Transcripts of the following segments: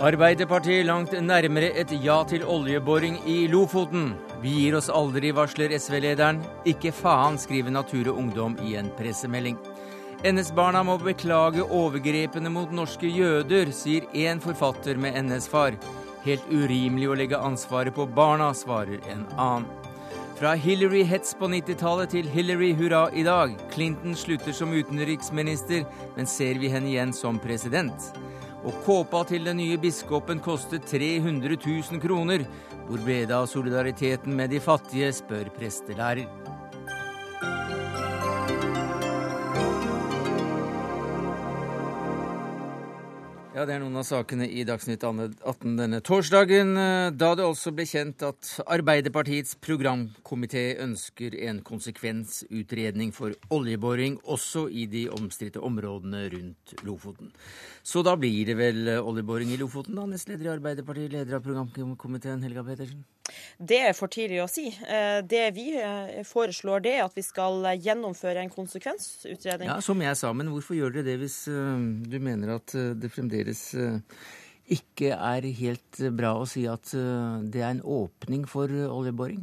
Arbeiderpartiet langt nærmere et ja til oljeboring i Lofoten. Vi gir oss aldri, varsler SV-lederen. Ikke faen, skriver Natur og Ungdom i en pressemelding. NS-barna må beklage overgrepene mot norske jøder, sier én forfatter med NS-far. Helt urimelig å legge ansvaret på barna, svarer en annen. Fra Hillary-hets på 90-tallet til Hillary-hurra i dag. Clinton slutter som utenriksminister, men ser vi henne igjen som president? Og kåpa til den nye biskopen kostet 300 000 kroner. Hvor ble det av solidariteten med de fattige, spør prestelærer. Ja, Det er noen av sakene i Dagsnytt 18 denne torsdagen, da det også ble kjent at Arbeiderpartiets programkomité ønsker en konsekvensutredning for oljeboring også i de omstridte områdene rundt Lofoten. Så da blir det vel oljeboring i Lofoten, da, nestleder i Arbeiderpartiet, leder av programkomiteen, Helga Petersen? Det er for tidlig å si. Eh, det vi eh, foreslår, det er at vi skal gjennomføre en konsekvensutredning. Ja, Som jeg sa, men hvorfor gjør dere det hvis eh, du mener at det fremdeles ikke er helt bra å si at det er en åpning for oljeboring?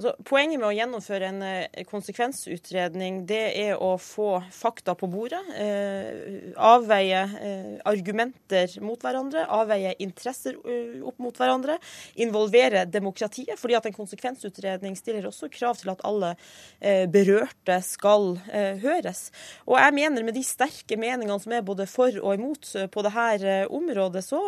Altså, poenget med å gjennomføre en eh, konsekvensutredning det er å få fakta på bordet. Eh, avveie eh, argumenter mot hverandre, avveie interesser uh, opp mot hverandre. Involvere demokratiet. fordi at en konsekvensutredning stiller også krav til at alle eh, berørte skal eh, høres. Og jeg mener med de sterke meningene som er både for og imot på dette området, så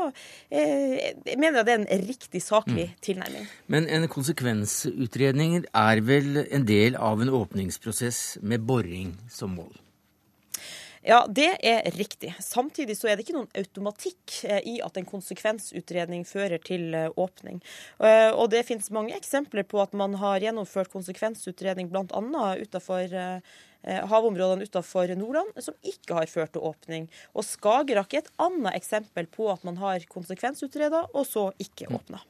jeg mener jeg det er en riktig saklig mm. tilnærming. Men en konsekvensutredning Utredninger er vel en del av en åpningsprosess med boring som mål? Ja, det er riktig. Samtidig så er det ikke noen automatikk eh, i at en konsekvensutredning fører til eh, åpning. Eh, og det finnes mange eksempler på at man har gjennomført konsekvensutredning bl.a. utenfor havområdene utenfor Nordland, som ikke har ført til åpning. Og Skagerrak er et annet eksempel på at man har konsekvensutreda, og så ikke åpna.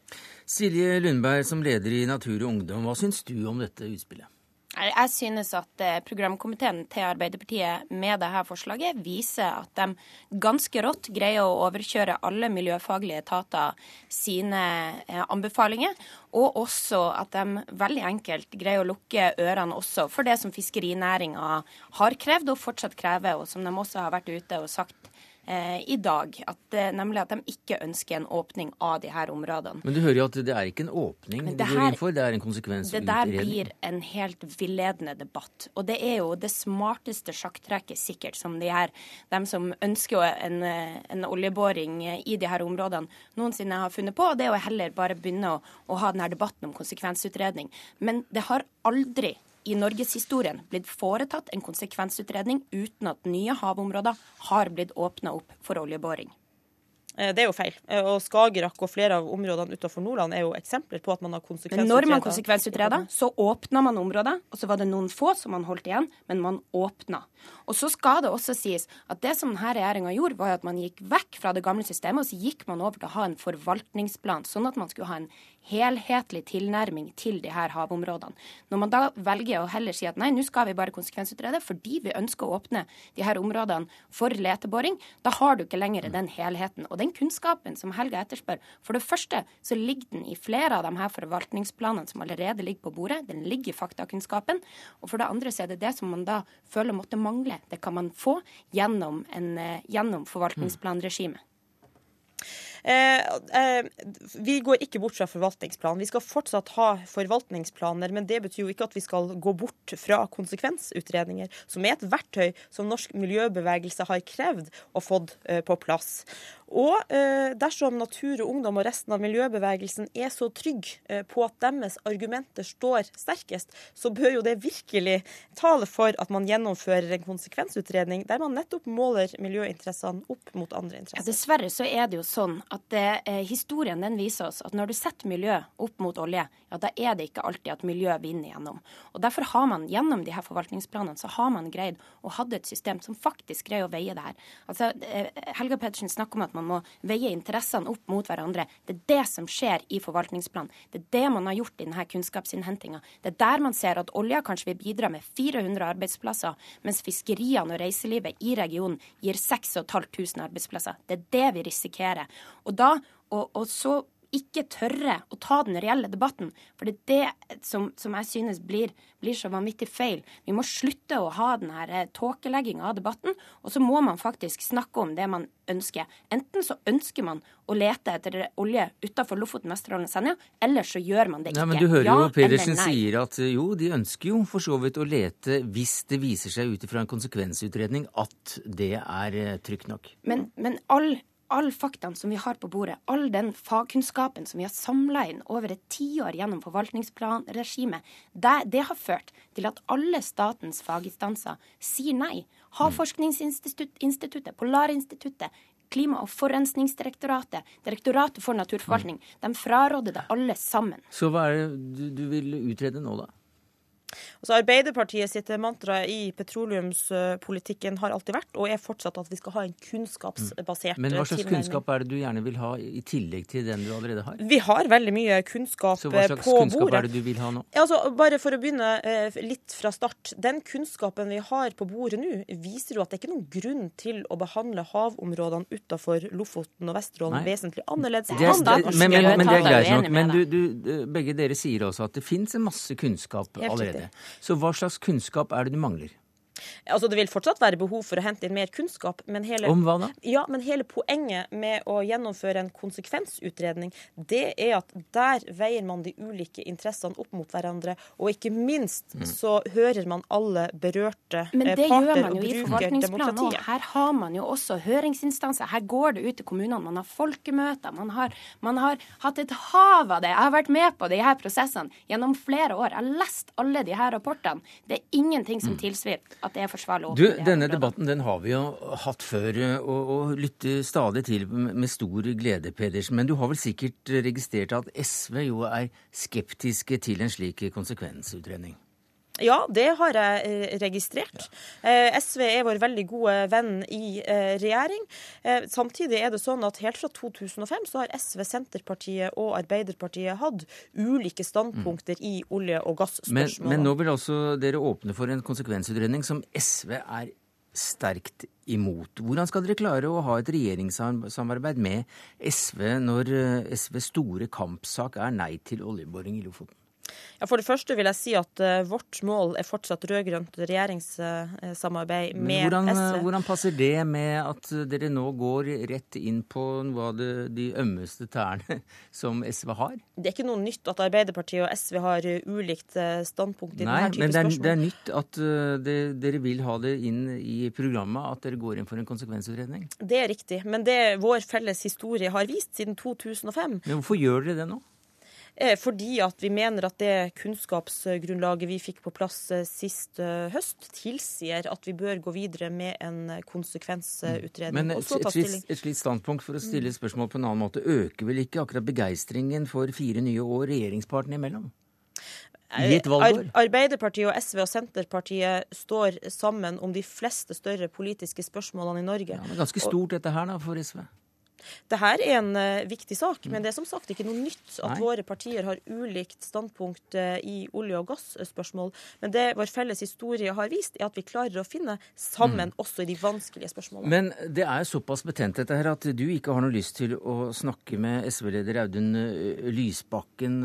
Silje Lundberg, som leder i Natur og Ungdom, hva syns du om dette utspillet? Jeg synes at eh, programkomiteen til Arbeiderpartiet med dette forslaget viser at de ganske rått greier å overkjøre alle miljøfaglige etater sine eh, anbefalinger, og også at de veldig enkelt greier å lukke ørene også for det som fiskerinæringa har krevd og fortsatt krever, og som de også har vært ute og sagt i dag. At, nemlig at de ikke ønsker en åpning av de her områdene. Men du hører jo at det er ikke en åpning du går inn for, det er en konsekvensutredning. Det der blir en helt villedende debatt. Og det er jo det smarteste sjakktrekket sikkert som de her, dem som ønsker en, en oljeboring i de her områdene noensinne har funnet på. Og det er jo heller bare begynne å, å ha denne debatten om konsekvensutredning. Men det har aldri i norgeshistorien blitt foretatt en konsekvensutredning uten at nye havområder har blitt åpna opp for oljeboring. Eh, det er jo feil. Eh, og Skagerrak og flere av områdene utenfor Nordland er jo eksempler på at man har konsekvensutreda. Men når man konsekvensutreda, så åpna man områder, og så var det noen få som man holdt igjen, men man åpna. Og så skal det også sies at det som denne regjeringa gjorde, var at man gikk vekk fra det gamle systemet, og så gikk man over til å ha en forvaltningsplan, sånn at man skulle ha en helhetlig tilnærming til de her havområdene. Når man da velger å heller si at nei, nå skal vi bare konsekvensutrede fordi vi ønsker å åpne de her områdene for leteboring, da har du ikke lenger den helheten. Og den kunnskapen som Helga etterspør, for det første så ligger den i flere av de her forvaltningsplanene som allerede ligger på bordet. Den ligger i faktakunnskapen. Og for det andre så er det det som man da føler måtte mangle. Det kan man få gjennom, en, eh, gjennom forvaltningsplanregimet. Eh, eh, vi går ikke bort fra forvaltningsplanen. Vi skal fortsatt ha forvaltningsplaner, men det betyr jo ikke at vi skal gå bort fra konsekvensutredninger, som er et verktøy som norsk miljøbevegelse har krevd og fått eh, på plass. Og eh, dersom Natur og Ungdom og resten av miljøbevegelsen er så trygg på at deres argumenter står sterkest, så bør jo det virkelig tale for at man gjennomfører en konsekvensutredning der man nettopp måler miljøinteressene opp mot andre interesser. Ja, dessverre så er det jo sånn at eh, historien den viser oss at når du setter miljø opp mot olje, ja, da er det ikke alltid at miljø vinner gjennom. Og Derfor har man gjennom de her forvaltningsplanene så har man greid å ha et system som faktisk greier å veie det her. Altså, eh, Helga Pedersen snakker om at man må veie interessene opp mot hverandre. Det er det som skjer i forvaltningsplanen. Det er det man har gjort i denne kunnskapsinnhentinga. Det er der man ser at olja kanskje vil bidra med 400 arbeidsplasser, mens fiskeriene og reiselivet i regionen gir 6500 arbeidsplasser. Det er det vi risikerer. Og da, og, og så ikke tørre å ta den reelle debatten. For det er det som, som jeg synes blir, blir, så vanvittig feil. Vi må slutte å ha den her eh, tåkelegginga av debatten, og så må man faktisk snakke om det man ønsker. Enten så ønsker man å lete etter olje utafor Lofoten, Vesterålen og Senja, eller så gjør man det ikke. Nei, men du hører ja, jo Pedersen sier at eh, jo, de ønsker jo for så vidt å lete hvis det viser seg ut ifra en konsekvensutredning at det er eh, trygt nok. Men, men all all faktaen som vi har på bordet, all den fagkunnskapen som vi har samla inn over et tiår gjennom forvaltningsplanregimet, det, det, har ført til at alle statens faginstanser sier nei. Havforskningsinstituttet, Polarinstituttet, Klima- og forurensningsdirektoratet, Direktoratet for naturforvaltning, de fraråder det alle sammen. Så hva er det du, du vil utrede nå, da? Altså Arbeiderpartiet sitt mantra i petroleumspolitikken har alltid vært, og er fortsatt, at vi skal ha en kunnskapsbasert Men hva slags kunnskap er det du gjerne vil ha, i tillegg til den du allerede har? Vi har veldig mye kunnskap på bordet. Så hva slags kunnskap er det du vil ha nå? Altså, bare for å begynne eh, litt fra start. Den kunnskapen vi har på bordet nå, viser jo at det er ikke noen grunn til å behandle havområdene utafor Lofoten og Vesterålen vesentlig annerledes. Det er, det, men, men, men, det er greit nok. Men du, du, begge dere sier også at det fins en masse kunnskap allerede. Så hva slags kunnskap er det du mangler? Altså, Det vil fortsatt være behov for å hente inn mer kunnskap. Men hele, Om hva da? Ja, men hele poenget med å gjennomføre en konsekvensutredning, det er at der veier man de ulike interessene opp mot hverandre. Og ikke minst mm. så hører man alle berørte parter men det gjør man jo i forvaltningsplanen òg. Her har man jo også høringsinstanser. Her går det ut til kommunene. Man har folkemøter. Man har, man har hatt et hav av det. Jeg har vært med på de her prosessene gjennom flere år. Jeg har lest alle de her rapportene. Det er ingenting som mm. tilsvier at det er forsvarlig å Du, Denne debatten den har vi jo hatt før, og, og lytter stadig til med stor glede, Pedersen. Men du har vel sikkert registrert at SV jo er skeptiske til en slik konsekvensutredning? Ja, det har jeg eh, registrert. Ja. SV er vår veldig gode venn i eh, regjering. Samtidig er det sånn at helt fra 2005 så har SV, Senterpartiet og Arbeiderpartiet hatt ulike standpunkter mm. i olje- og gasspørsmål. Men, men nå vil altså dere åpne for en konsekvensutredning som SV er sterkt imot. Hvordan skal dere klare å ha et regjeringssamarbeid med SV når SVs store kampsak er nei til oljeboring i Lofoten? Ja, For det første vil jeg si at uh, vårt mål er fortsatt rød-grønt regjeringssamarbeid uh, med hvordan, SV. Hvordan passer det med at dere nå går rett inn på noe av det, de ømmeste tærne som SV har? Det er ikke noe nytt at Arbeiderpartiet og SV har uh, ulikt standpunkt i Nei, denne type spørsmål. det er, det er nytt at det, dere vil ha det inn i programmet, at dere går inn for en konsekvensutredning? Det er riktig, men det vår felles historie har vist siden 2005 Men Hvorfor gjør dere det nå? Eh, fordi at vi mener at det kunnskapsgrunnlaget vi fikk på plass eh, sist eh, høst, tilsier at vi bør gå videre med en konsekvensutredning. Men et, et, et slikt standpunkt, for å stille et spørsmål på en annen måte, øker vel ikke akkurat begeistringen for fire nye år regjeringspartene imellom? Arbeiderpartiet og SV og Senterpartiet står sammen om de fleste større politiske spørsmålene i Norge. Ja, men Ganske stort dette her da for SV? Dette er en uh, viktig sak, men det er som sagt ikke noe nytt at Nei. våre partier har ulikt standpunkt uh, i olje- og gasspørsmål. Men det vår felles historie har vist, er at vi klarer å finne sammen mm. også i de vanskelige spørsmålene. Men det er såpass betent dette her at du ikke har noe lyst til å snakke med SV-leder Audun uh, Lysbakken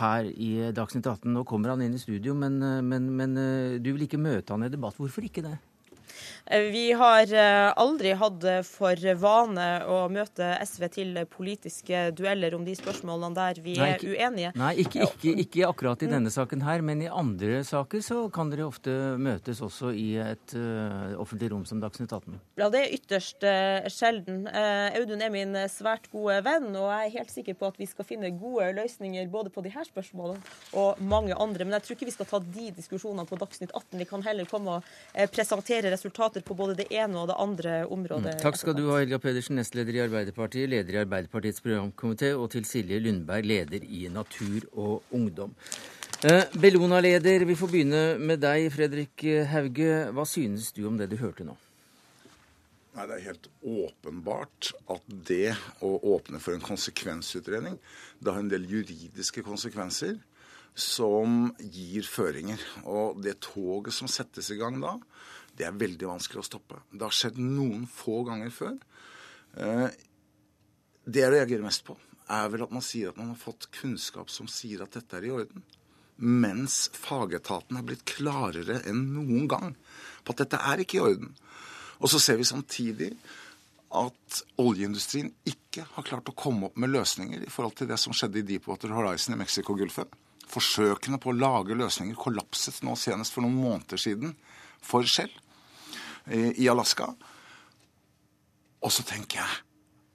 her i Dagsnytt 18. Nå kommer han inn i studio, men, men, men du vil ikke møte han i debatt. Hvorfor ikke det? Eh, vi har eh, aldri hatt for vane å møte SV til politiske dueller om de spørsmålene der vi nei, ikke, er uenige. Nei, ikke, ikke, ikke, akkurat i denne saken her, men i andre saker så kan dere ofte møtes også i et uh, offentlig rom som Dagsnytt 18. Ja, det er ytterst uh, sjelden. Uh, Audun er min svært gode venn, og jeg er helt sikker på at vi skal finne gode løsninger både på de her spørsmålene og mange andre. Men jeg tror ikke vi skal ta de diskusjonene på Dagsnytt 18. Vi kan heller komme og presentere resultater resultater på både det ene og det andre området. Mm. Takk skal du ha, Helga Pedersen, nestleder i Arbeiderpartiet, leder i Arbeiderpartiets programkomité, og til Silje Lundberg, leder i Natur og Ungdom. Eh, Bellona-leder, vi får begynne med deg, Fredrik Hauge. Hva synes du om det du hørte nå? Nei, Det er helt åpenbart at det å åpne for en konsekvensutredning, det har en del juridiske konsekvenser som gir føringer. Og det toget som settes i gang da, det er veldig vanskelig å stoppe. Det har skjedd noen få ganger før. Eh, det jeg reagerer mest på, er vel at man sier at man har fått kunnskap som sier at dette er i orden. Mens fagetaten er blitt klarere enn noen gang på at dette er ikke i orden. Og så ser vi samtidig at oljeindustrien ikke har klart å komme opp med løsninger i forhold til det som skjedde i Deepwater Horizon i Mexicogolfen. Forsøkene på å lage løsninger kollapset nå senest for noen måneder siden for Shell i Alaska. Og så tenker jeg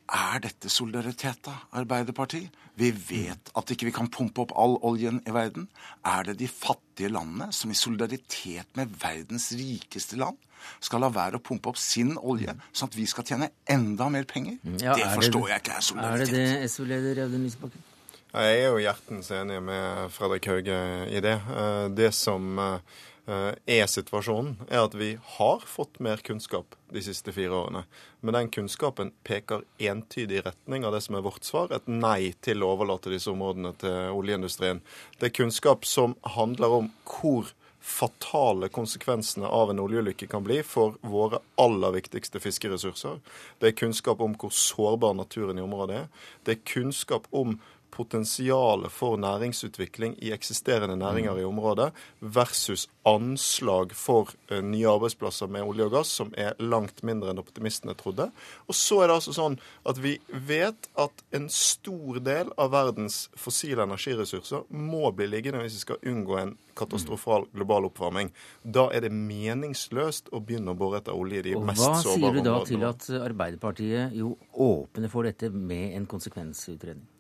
er dette solidaritet, da, Arbeiderpartiet? Vi vet at ikke vi kan pumpe opp all oljen i verden. Er det de fattige landene som i solidaritet med verdens rikeste land skal la være å pumpe opp sin olje, sånn at vi skal tjene enda mer penger? Ja, det forstår det, jeg ikke er solidaritet. Er det det, SO-leder Audun Lysbakken? Jeg er jo hjertens enig med Fredrik Hauge i det. Eh, det som eh, er situasjonen, er at vi har fått mer kunnskap de siste fire årene. Men den kunnskapen peker entydig retning av det som er vårt svar, et nei til å overlate disse områdene til oljeindustrien. Det er kunnskap som handler om hvor fatale konsekvensene av en oljeulykke kan bli for våre aller viktigste fiskeressurser. Det er kunnskap om hvor sårbar naturen i området er. Det er kunnskap om potensialet for næringsutvikling i eksisterende næringer i området versus anslag for uh, nye arbeidsplasser med olje og gass, som er langt mindre enn optimistene trodde. Og så er det altså sånn at vi vet at en stor del av verdens fossile energiressurser må bli liggende hvis vi skal unngå en katastrofal global oppvarming. Da er det meningsløst å begynne å bore etter olje i de og mest sårbare områdene. Hva sier du da til at Arbeiderpartiet jo åpner for dette med en konsekvensutredning?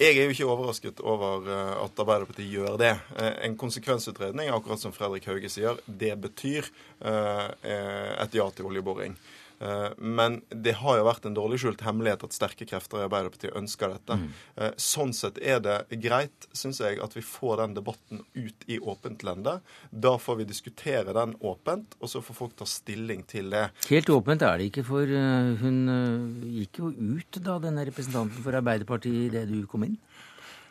Jeg er jo ikke overrasket over eh, at Arbeiderpartiet gjør det. Eh, en konsekvensutredning, akkurat som Fredrik Hauge sier, det betyr eh, et ja til oljeboring. Eh, men det har jo vært en dårlig skjult hemmelighet at sterke krefter i Arbeiderpartiet ønsker dette. Mm. Eh, sånn sett er det greit, syns jeg, at vi får den debatten ut i åpent lende. Da får vi diskutere den åpent, og så får folk ta stilling til det. Helt åpent er det ikke, for eh, hun gikk jo ut, da, denne representanten for Arbeiderpartiet, idet du kom inn?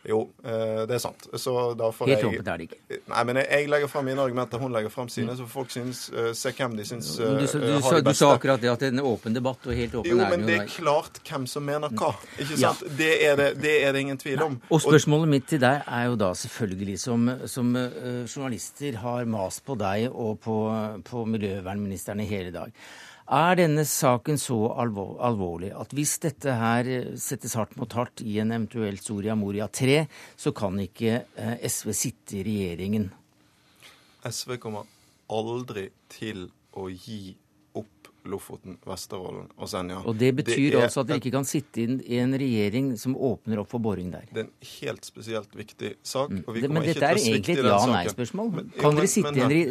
Jo, eh, det er sant. Så da får Helt åpent er det ikke. Nei, men jeg, jeg legger fram mine argumenter, hun legger fram sine, så folk synes, uh, se hvem de syns du, du, du, har det beste. Du sa akkurat det, at det er en åpen debatt, og helt åpen jo, er den jo. Jo, men det er klart hvem som mener hva. Ikke sant? Ja. Det, er det, det, er det, ingen tvil om. Og spørsmålet mitt til deg er jo da selvfølgelig, som, som journalister har mast på deg og på, på miljøvernministeren i hele dag. Er denne saken så alvor, alvorlig at hvis dette her eh, settes hardt mot hardt i en eventuelt Soria Moria 3, så kan ikke eh, SV sitte i regjeringen? SV kommer aldri til å gi Lofoten, Vesterålen og Senja. Og Det betyr det altså at dere ikke kan sitte i en regjering som åpner opp for boring der? Det er en helt spesielt viktig sak. Mm. og vi kommer men ikke til å svikte den saken. Men dette er egentlig et ja-nei-spørsmål. Kan,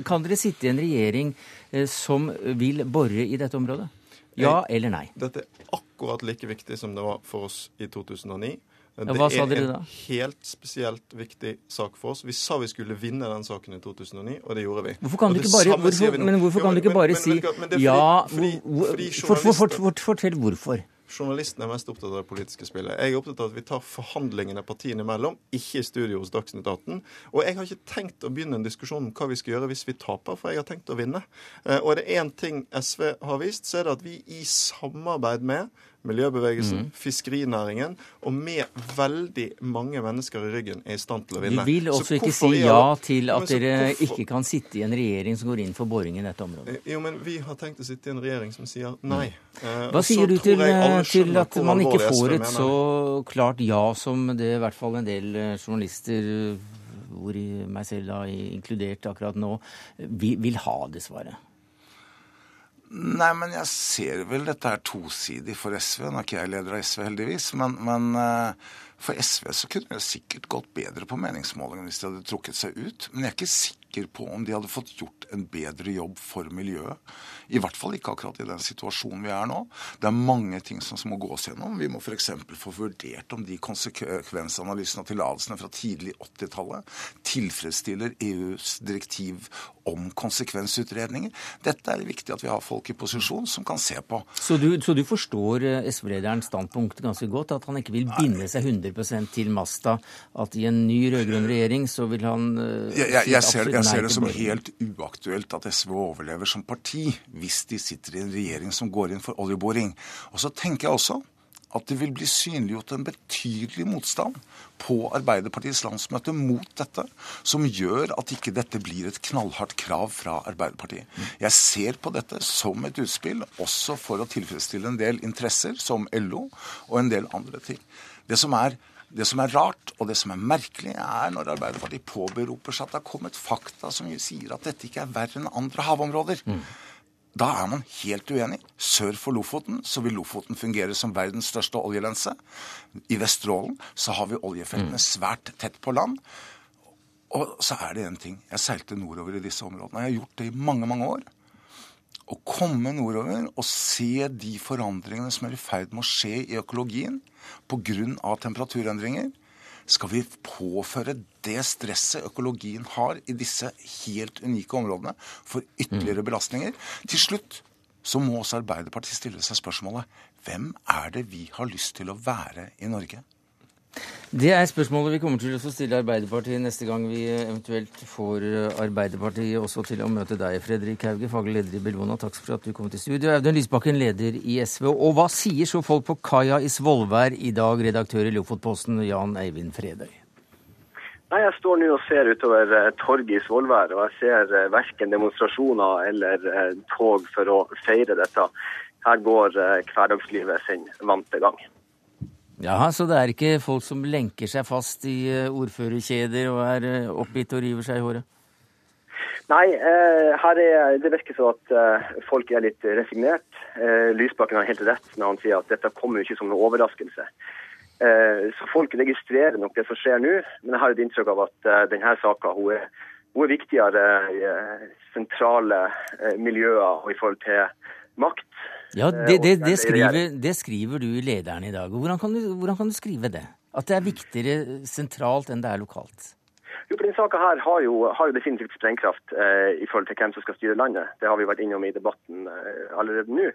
kan, dere sitte i en regjering eh, som vil bore i dette området? Ja eller nei? Dette er akkurat like viktig som det var for oss i 2009. Det Hva sa dere da? er en helt spesielt viktig sak for oss. Vi sa vi skulle vinne den saken i 2009, og det gjorde vi. Hvorfor kan du ikke bare, hvorfor, men hvorfor kan jo, men, du ikke bare men, men, si ja fordi, fordi for, for, for, Fortell hvorfor. Journalisten er mest opptatt av det politiske spillet. Jeg er opptatt av at vi tar forhandlingene partiene imellom, ikke i studio hos Dagsnytt 18. Og jeg har ikke tenkt å begynne en diskusjon om hva vi skal gjøre hvis vi taper, for jeg har tenkt å vinne. Eh, og er det én ting SV har vist, så er det at vi i samarbeid med miljøbevegelsen, mm. fiskerinæringen, og med veldig mange mennesker i ryggen er i stand til å vinne. Vi vil også ikke si ja til at dere hvorfor... ikke kan sitte i en regjering som går inn for boring i dette området? Jo, men vi har tenkt å sitte i en regjering som sier nei. Mm. Hva sier du til, til at man ikke får et så klart ja som det i hvert fall en del eh, journalister hvor meg selv da inkludert akkurat nå, vil ha det svaret? Nei, men jeg ser vel dette er tosidig for SV. Nå er ikke jeg leder av SV, heldigvis. Men, men uh, for SV så kunne det sikkert gått bedre på meningsmålingene hvis de hadde trukket seg ut. Men jeg er ikke sikker på om de hadde fått gjort en bedre jobb for miljøet. I hvert fall ikke akkurat i den situasjonen vi er nå. Det er mange ting som må gås gjennom. Vi må f.eks. få vurdert om de konsekvensanalysene og tillatelsene fra tidlig 80-tallet tilfredsstiller EUs direktiv om konsekvensutredninger. Dette er det viktig at vi har folk i posisjon som kan se på. Så du, så du forstår eh, SV-lederens standpunkt ganske godt? At han ikke vil binde seg 100% til Masta? At i en ny rød-grønn regjering så vil han uh, jeg, jeg, jeg, ser, jeg ser det som helt uaktuelt at SV overlever som parti hvis de sitter i en regjering som går inn for oljeboring. Og så tenker jeg også at det vil bli synliggjort en betydelig motstand på Arbeiderpartiets landsmøte mot dette, som gjør at ikke dette blir et knallhardt krav fra Arbeiderpartiet. Jeg ser på dette som et utspill, også for å tilfredsstille en del interesser, som LO og en del andre ting. Det som er det som er rart og det som er merkelig, er når Arbeiderpartiet påberoper seg at det har kommet fakta som sier at dette ikke er verre enn andre havområder. Mm. Da er man helt uenig. Sør for Lofoten så vil Lofoten fungere som verdens største oljelense. I Vesterålen så har vi oljefeltene mm. svært tett på land. Og så er det én ting. Jeg seilte nordover i disse områdene. Jeg har gjort det i mange, mange år. Å komme nordover og se de forandringene som er i ferd med å skje i økologien pga. temperaturendringer, skal vi påføre det stresset økologien har i disse helt unike områdene, for ytterligere mm. belastninger? Til slutt så må også Arbeiderpartiet stille seg spørsmålet hvem er det vi har lyst til å være i Norge? Det er spørsmålet vi kommer til å stille Arbeiderpartiet neste gang vi eventuelt får Arbeiderpartiet også til å møte deg, Fredrik Hauge, faglig leder i Bellona. Takk for at du kom til studio. Audun Lysbakken, leder i SV. Og hva sier så folk på kaia i Svolvær i dag, redaktør i Lofotposten Jan Eivind Fredøy? Nei, Jeg står nå og ser utover eh, torget i Svolvær, og jeg ser eh, verken demonstrasjoner eller eh, tog for å feire dette. Her går hverdagslivet sin vante gang. Ja, Så det er ikke folk som lenker seg fast i eh, ordførerkjeder og er eh, oppgitt og river seg i håret? Nei, eh, her er, det virker som at folk er litt resignert. Lysbakken har helt rett når han sier at dette kommer ikke som noen overraskelse. Så folk registrerer nok det som skjer nå, men jeg har et inntrykk av at denne saka er, er viktigere i sentrale miljøer og i forhold til makt ja, eh, det, det, det, skriver, det, skriver, du i lederen i dag. Hvordan kan, du, hvordan kan, du, skrive det? At det er viktigere sentralt enn det er lokalt? Jo, for Denne saka har har jo definitivt sprengkraft eh, i forhold til hvem som skal styre landet. Det har vi vært innom i debatten eh, allerede nå.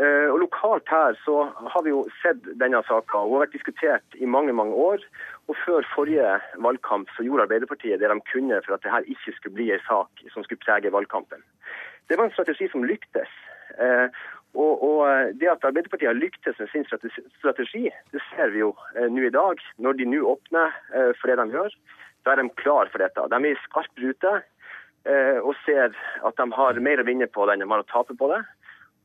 Eh, og Lokalt her så har vi jo sett denne saka. Hun har vært diskutert i mange mange år. Og Før forrige valgkamp så gjorde Arbeiderpartiet det de kunne for at det her ikke skulle bli en sak som skulle prege valgkampen. Det var en strategi som lyktes. Eh, og, og, eh, Det at Arbeiderpartiet har lyktes med sin strategi, det ser vi jo eh, nå i dag. Når de nå åpner for det de gjør, da er de klar for dette. De er i skarp rute og ser at de har mer å vinne på det enn de har å tape på det.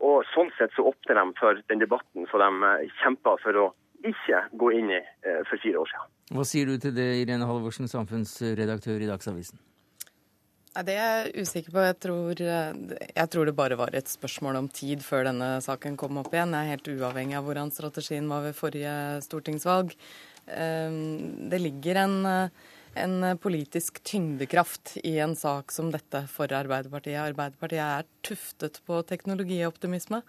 Og Sånn sett så åpner de for den debatten som de kjemper for å ikke gå inn i for fire år siden. Hva sier du til det, Irene Halvorsen, samfunnsredaktør i Dagsavisen? Det er jeg usikker på. Jeg tror, jeg tror, det bare var et spørsmål om tid før denne saken kom opp igjen. Jeg er helt uavhengig av hvordan strategien var ved forrige stortingsvalg. Ehm, det ligger en, en politisk tyngdekraft i en sak som dette for Arbeiderpartiet. Arbeiderpartiet er tuftet på teknologioptimisme.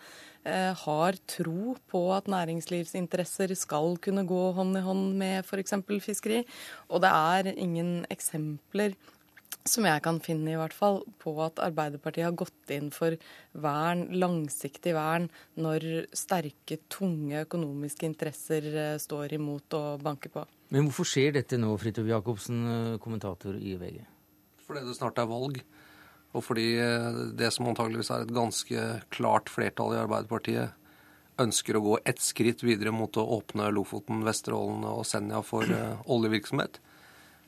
Eh, har tro på at næringslivsinteresser skal kunne gå hånd i hånd med f.eks. fiskeri. Og det er ingen eksempler som jeg kan finne i hvert fall, på at Arbeiderpartiet har gått inn for vern, langsiktig vern, når sterke, tunge økonomiske interesser eh, står imot og banker på. Men hvorfor skjer dette nå, Fridtjof Jacobsen, eh, kommentator i VG? Fordi det snart er valg, og fordi eh, det som antageligvis er et ganske klart flertall i Arbeiderpartiet, ønsker å gå ett skritt videre mot å åpne Lofoten, Vesterålen og Senja for oljevirksomhet.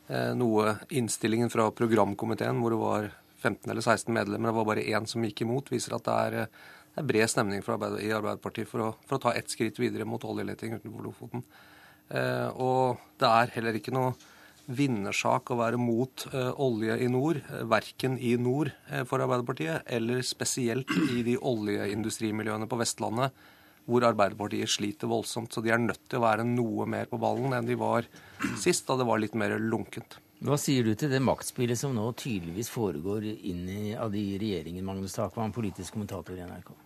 Eh, noe innstillingen fra programkomiteen, hvor det var 15 eller 16 medlemmer, det var bare én som gikk imot, viser at det er, eh, det er bred stemning Arbeid, i Arbeiderpartiet for å, for å, ta ett skritt videre mot oljeleting utenfor Lofoten. Eh, og det er heller ikke noe vinnersak å være mot eh, olje i nord, eh, verken i nord eh, for Arbeiderpartiet eller spesielt i de oljeindustrimiljøene på Vestlandet hvor Arbeiderpartiet sliter voldsomt. Så de er nødt til å være noe mer på ballen enn de var sist, da det var litt mer lunkent. Hva sier du til det maktspillet som nå tydeligvis foregår inn i, av de regjeringen, Magnus Takvam, politisk kommentator i NRK?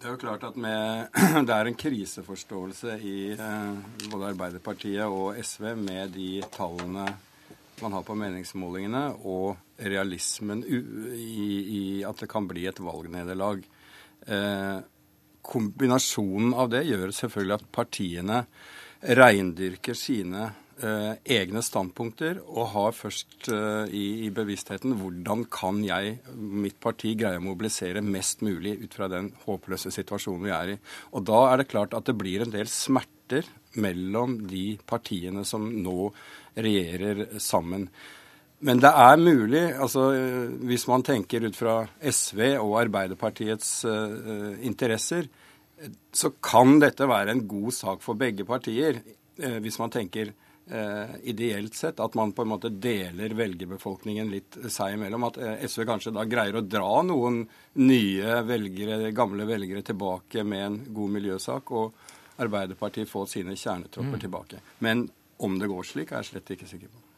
Det er jo klart at med, det er en kriseforståelse i eh, både Arbeiderpartiet og SV med de tallene man har på meningsmålingene, og realismen i, i at det kan bli et valgnederlag. Eh, kombinasjonen av det gjør selvfølgelig at partiene reindyrker sine eh, egne standpunkter og har først eh, i, i, bevisstheten hvordan kan jeg, mitt parti, greie å mobilisere mest mulig ut fra den håpløse situasjonen vi er i. Og da er det klart at det blir en del smerter mellom de partiene som nå regjerer sammen. Men det er mulig, altså hvis man tenker ut fra SV og Arbeiderpartiets uh, interesser, så kan dette være en god sak for begge partier. Uh, hvis man tenker uh, ideelt sett, at man på en måte deler velgerbefolkningen litt seg imellom. At SV kanskje da greier å dra noen nye velgere, gamle velgere tilbake med en god miljøsak. og Arbeiderpartiet får sine kjernetropper mm. tilbake. Men om det går slik, er jeg slett ikke sikker på.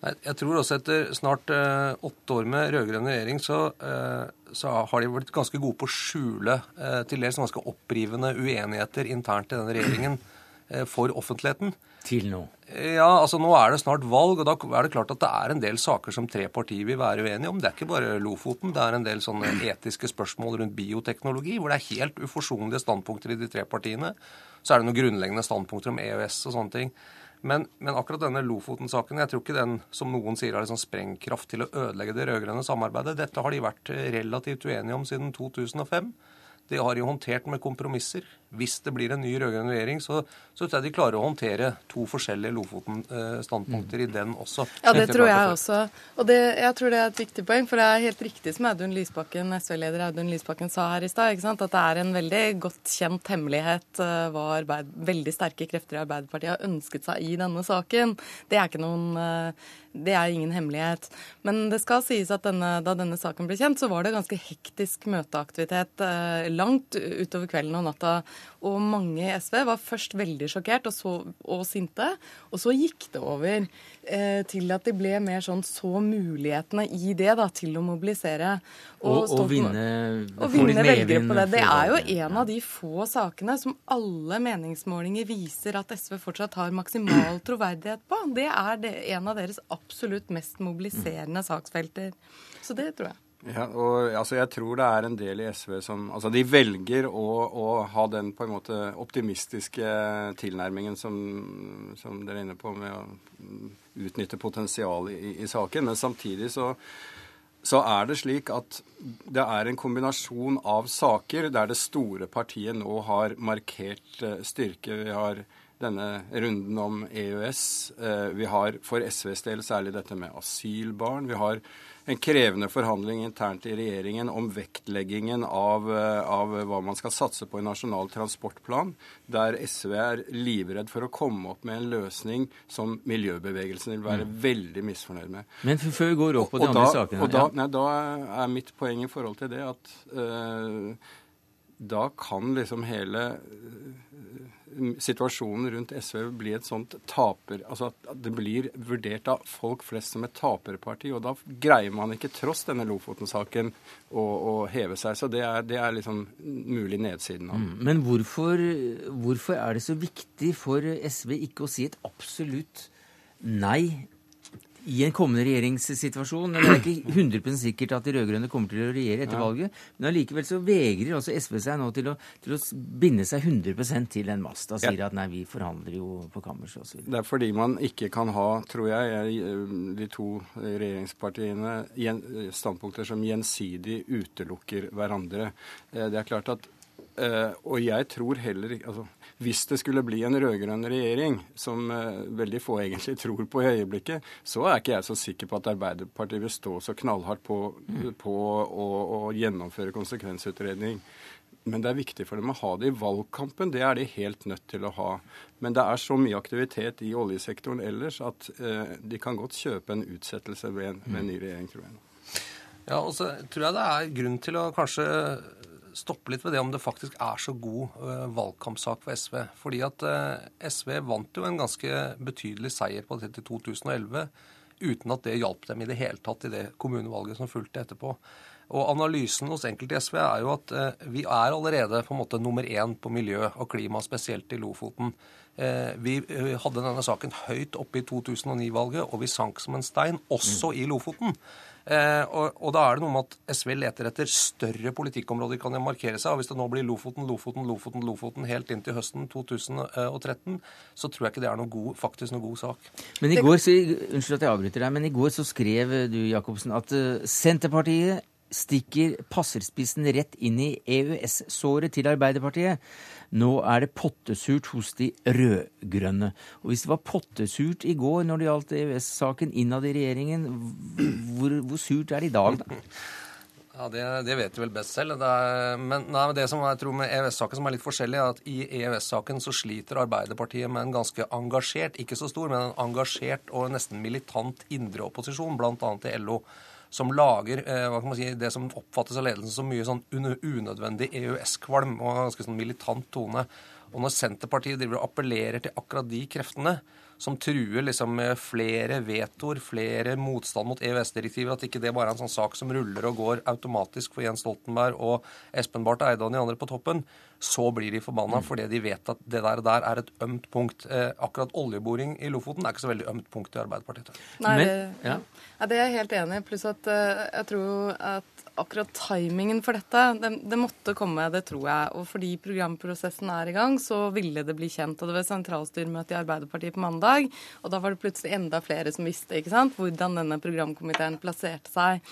Jeg tror også etter snart eh, åtte år med rød-grønn regjering, så, eh, så, har de blitt ganske gode på å skjule eh, til dels ganske opprivende uenigheter internt i denne regjeringen eh, for offentligheten. Til nå? Ja, altså nå er det snart valg, og da er det klart at det er en del saker som tre partier vil være uenige om. Det er ikke bare Lofoten. Det er en del sånne etiske spørsmål rundt bioteknologi, hvor det er helt uforsonlige standpunkter i de tre partiene. Så er det noen grunnleggende standpunkter om EØS og sånne ting. Men, men akkurat denne Lofoten-saken, jeg tror ikke den som noen sier har liksom sprengkraft til å ødelegge det rød-grønne samarbeidet. Dette har de vært relativt uenige om siden 2005. De har jo håndtert med kompromisser. Hvis det blir en ny rød-grønn regjering, så, så, tror jeg de klarer å håndtere to forskjellige Lofoten-standpunkter i den også. Ja, det tror jeg også. Og det, jeg tror det er et viktig poeng. For det er helt riktig som Audun Lysbakken, SV-leder Audun Lysbakken sa her i stad, at det er en veldig godt kjent hemmelighet uh, hva arbeid, veldig sterke krefter i Arbeiderpartiet har ønsket seg i denne saken. Det er ikke noen uh, det er ingen hemmelighet. Men det skal sies at denne, da denne saken ble kjent, så var det ganske hektisk møteaktivitet eh, langt utover kvelden og natta. Og mange i SV var først veldig sjokkert og, så, og sinte. Og så gikk det over eh, til at de ble mer sånn så mulighetene i det da, til å mobilisere. Og, og, og vinne, og vinne velgere på det. Det er jo en av de få sakene som alle meningsmålinger viser at SV fortsatt har maksimal troverdighet på. Det er det, en av deres absolutt mest mobiliserende saksfelter. Så det tror jeg. Ja, og altså, Jeg tror det er en del i SV som altså De velger å, å ha den på en måte optimistiske tilnærmingen som, som dere er inne på, med å utnytte potensialet i, i, saken. Men samtidig så, så er det slik at det er en kombinasjon av saker der det store partiet nå har markert eh, styrke. Vi har denne runden om EØS. Eh, vi har for SVs del særlig dette med asylbarn. Vi har en krevende forhandling internt i regjeringen om vektleggingen av, eh, av, hva man skal satse på i Nasjonal transportplan, der SV er livredd for å komme opp med en løsning som miljøbevegelsen vil være mm. veldig misfornøyd med. Men før vi går opp på de og andre da, sakene og da, nei, da, er mitt poeng i forhold til det at uh, da kan liksom hele situasjonen rundt SV blir et sånt taper... Altså at det blir vurdert av folk flest som et taperparti. Og da greier man ikke, tross denne Lofoten-saken, å, å, heve seg. Så det er, det er liksom mulig nedsiden av. Mm. Men hvorfor, hvorfor er det så viktig for SV ikke å si et absolutt nei i en kommende regjeringssituasjon. Det er ikke 100% sikkert at de rød-grønne kommer til å regjere etter ja. valget, men allikevel så vegrer også SV seg nå til å, til å binde seg 100% til en mast. Da sier ja. at nei, vi forhandler jo på kammerset osv. Det er fordi man ikke kan ha, tror jeg, de to regjeringspartiene standpunkter som gjensidig utelukker hverandre. Eh, det er klart at eh, Og jeg tror heller ikke altså, hvis det skulle bli en rød-grønn regjering, som uh, veldig få egentlig tror på i øyeblikket, så er ikke jeg så sikker på at Arbeiderpartiet vil stå så knallhardt på, mm. på å, å, gjennomføre konsekvensutredning. Men det er viktig for dem å ha det i valgkampen. Det er de helt nødt til å ha. Men det er så mye aktivitet i oljesektoren ellers at eh, de kan godt kjøpe en utsettelse ved en, med en ny regjering, tror jeg. Ja, og så tror jeg det er grunn til å kanskje stoppe litt ved det om det faktisk er så god uh, valgkampsak for SV. Fordi at uh, SV vant jo en ganske betydelig seier på dette i 2011 uten at det hjalp dem i det hele tatt i det kommunevalget som fulgte etterpå. Og Analysen hos enkelte i SV er jo at eh, vi er allerede på en måte nummer én på miljø og klima, spesielt i Lofoten. Eh, vi eh, hadde denne saken høyt oppe i 2009-valget, og vi sank som en stein, også i Lofoten. Eh, og, og, da er det noe med at SV leter etter større politikkområder kan de markere seg. og Hvis det nå blir Lofoten, Lofoten, Lofoten, Lofoten helt inn til høsten 2013, så tror jeg ikke det er noe god, faktisk noe god sak. Men i går, så, Unnskyld at jeg avbryter deg, men i går så skrev du Jacobsen, at Senterpartiet stikker passerspissen rett inn i EØS-såret til Arbeiderpartiet. Nå er det pottesurt hos de rød-grønne. Og hvis det var pottesurt i går når det gjaldt EØS-saken innad i regjeringen, hvor, hvor, surt er det i dag, da? Ja, Det, det vet du vel best selv. Det er, men nei, det som jeg tror med EØS-saken som er litt forskjellig, er at i EØS-saken så sliter Arbeiderpartiet med en ganske engasjert, ikke så stor, men en engasjert og nesten militant indre opposisjon, bl.a. i LO som lager eh, si, det som oppfattes av ledelsen som mye sånn unødvendig EØS-kvalm og ganske sånn militant tone. Og når Senterpartiet driver og appellerer til akkurat de kreftene, som truer liksom med flere vetoer, flere motstand mot EØS-direktiver, at ikke det bare er en sånn sak som ruller og går automatisk for Jens Stoltenberg og Espen Barth Eide og de andre på toppen, så blir de forbanna mm. fordi de vet at det der, der er et ømt punkt. Eh, akkurat oljeboring i Lofoten er ikke så veldig ømt punkt i Arbeiderpartiet. Nei, det, ja. Ja, det er jeg helt enig i. Pluss at uh, jeg tror at akkurat timingen for dette, det, det, måtte komme, det tror jeg. Og fordi programprosessen er i gang, så ville det bli kjent. Og det var sentralstyremøte i Arbeiderpartiet på mandag, og da var det plutselig enda flere som visste ikke sant, hvordan denne programkomiteen plasserte seg.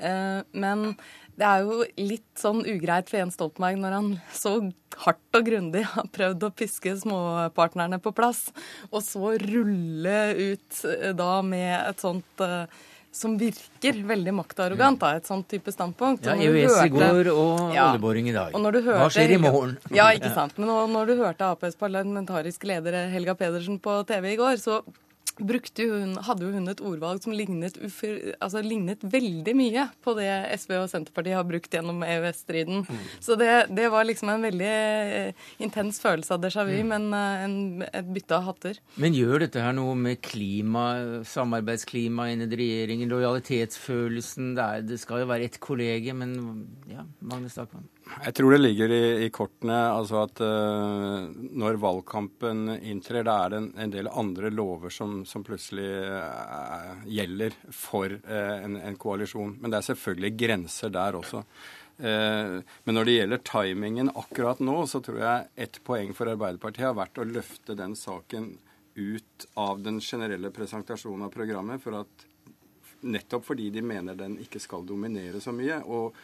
Eh, men det er jo litt sånn ugreit for Jens Stoltenberg når han så hardt og grundig har prøvd å piske småpartnerne på plass, og så rulle ut eh, da med et sånt uh, som virker veldig maktarrogant, da, et sånt type standpunkt. Ja, EØS i går og ja, oljeboring i dag. Hørte, Hva skjer i morgen? Ja, ikke sant. Men når du hørte Aps parlamentariske leder Helga Pedersen på TV i går, så hun, hadde jo hun et ordvalg som lignet, ufer, altså lignet, veldig mye på det SV og Senterpartiet har brukt gjennom EØS-striden. Mm. Så det, det, var liksom en veldig eh, intens følelse av déjà vu, mm. men uh, en, et bytte av hatter. Men gjør dette her noe med klima, samarbeidsklimaet innad i regjeringen, lojalitetsfølelsen? Det, er, det, skal jo være ett kollege, men ja, Magnus Stakman? Jeg tror det ligger i, i kortene altså at uh, når valgkampen inntrer, da er det en, en del andre lover som, som plutselig uh, gjelder for uh, en, en, koalisjon. Men det er selvfølgelig grenser der også. men når det gjelder timingen akkurat nå, så tror jeg ett poeng for Arbeiderpartiet har vært å løfte den saken ut av den generelle presentasjonen av programmet. for at Nettopp fordi de mener den ikke skal dominere så mye. Og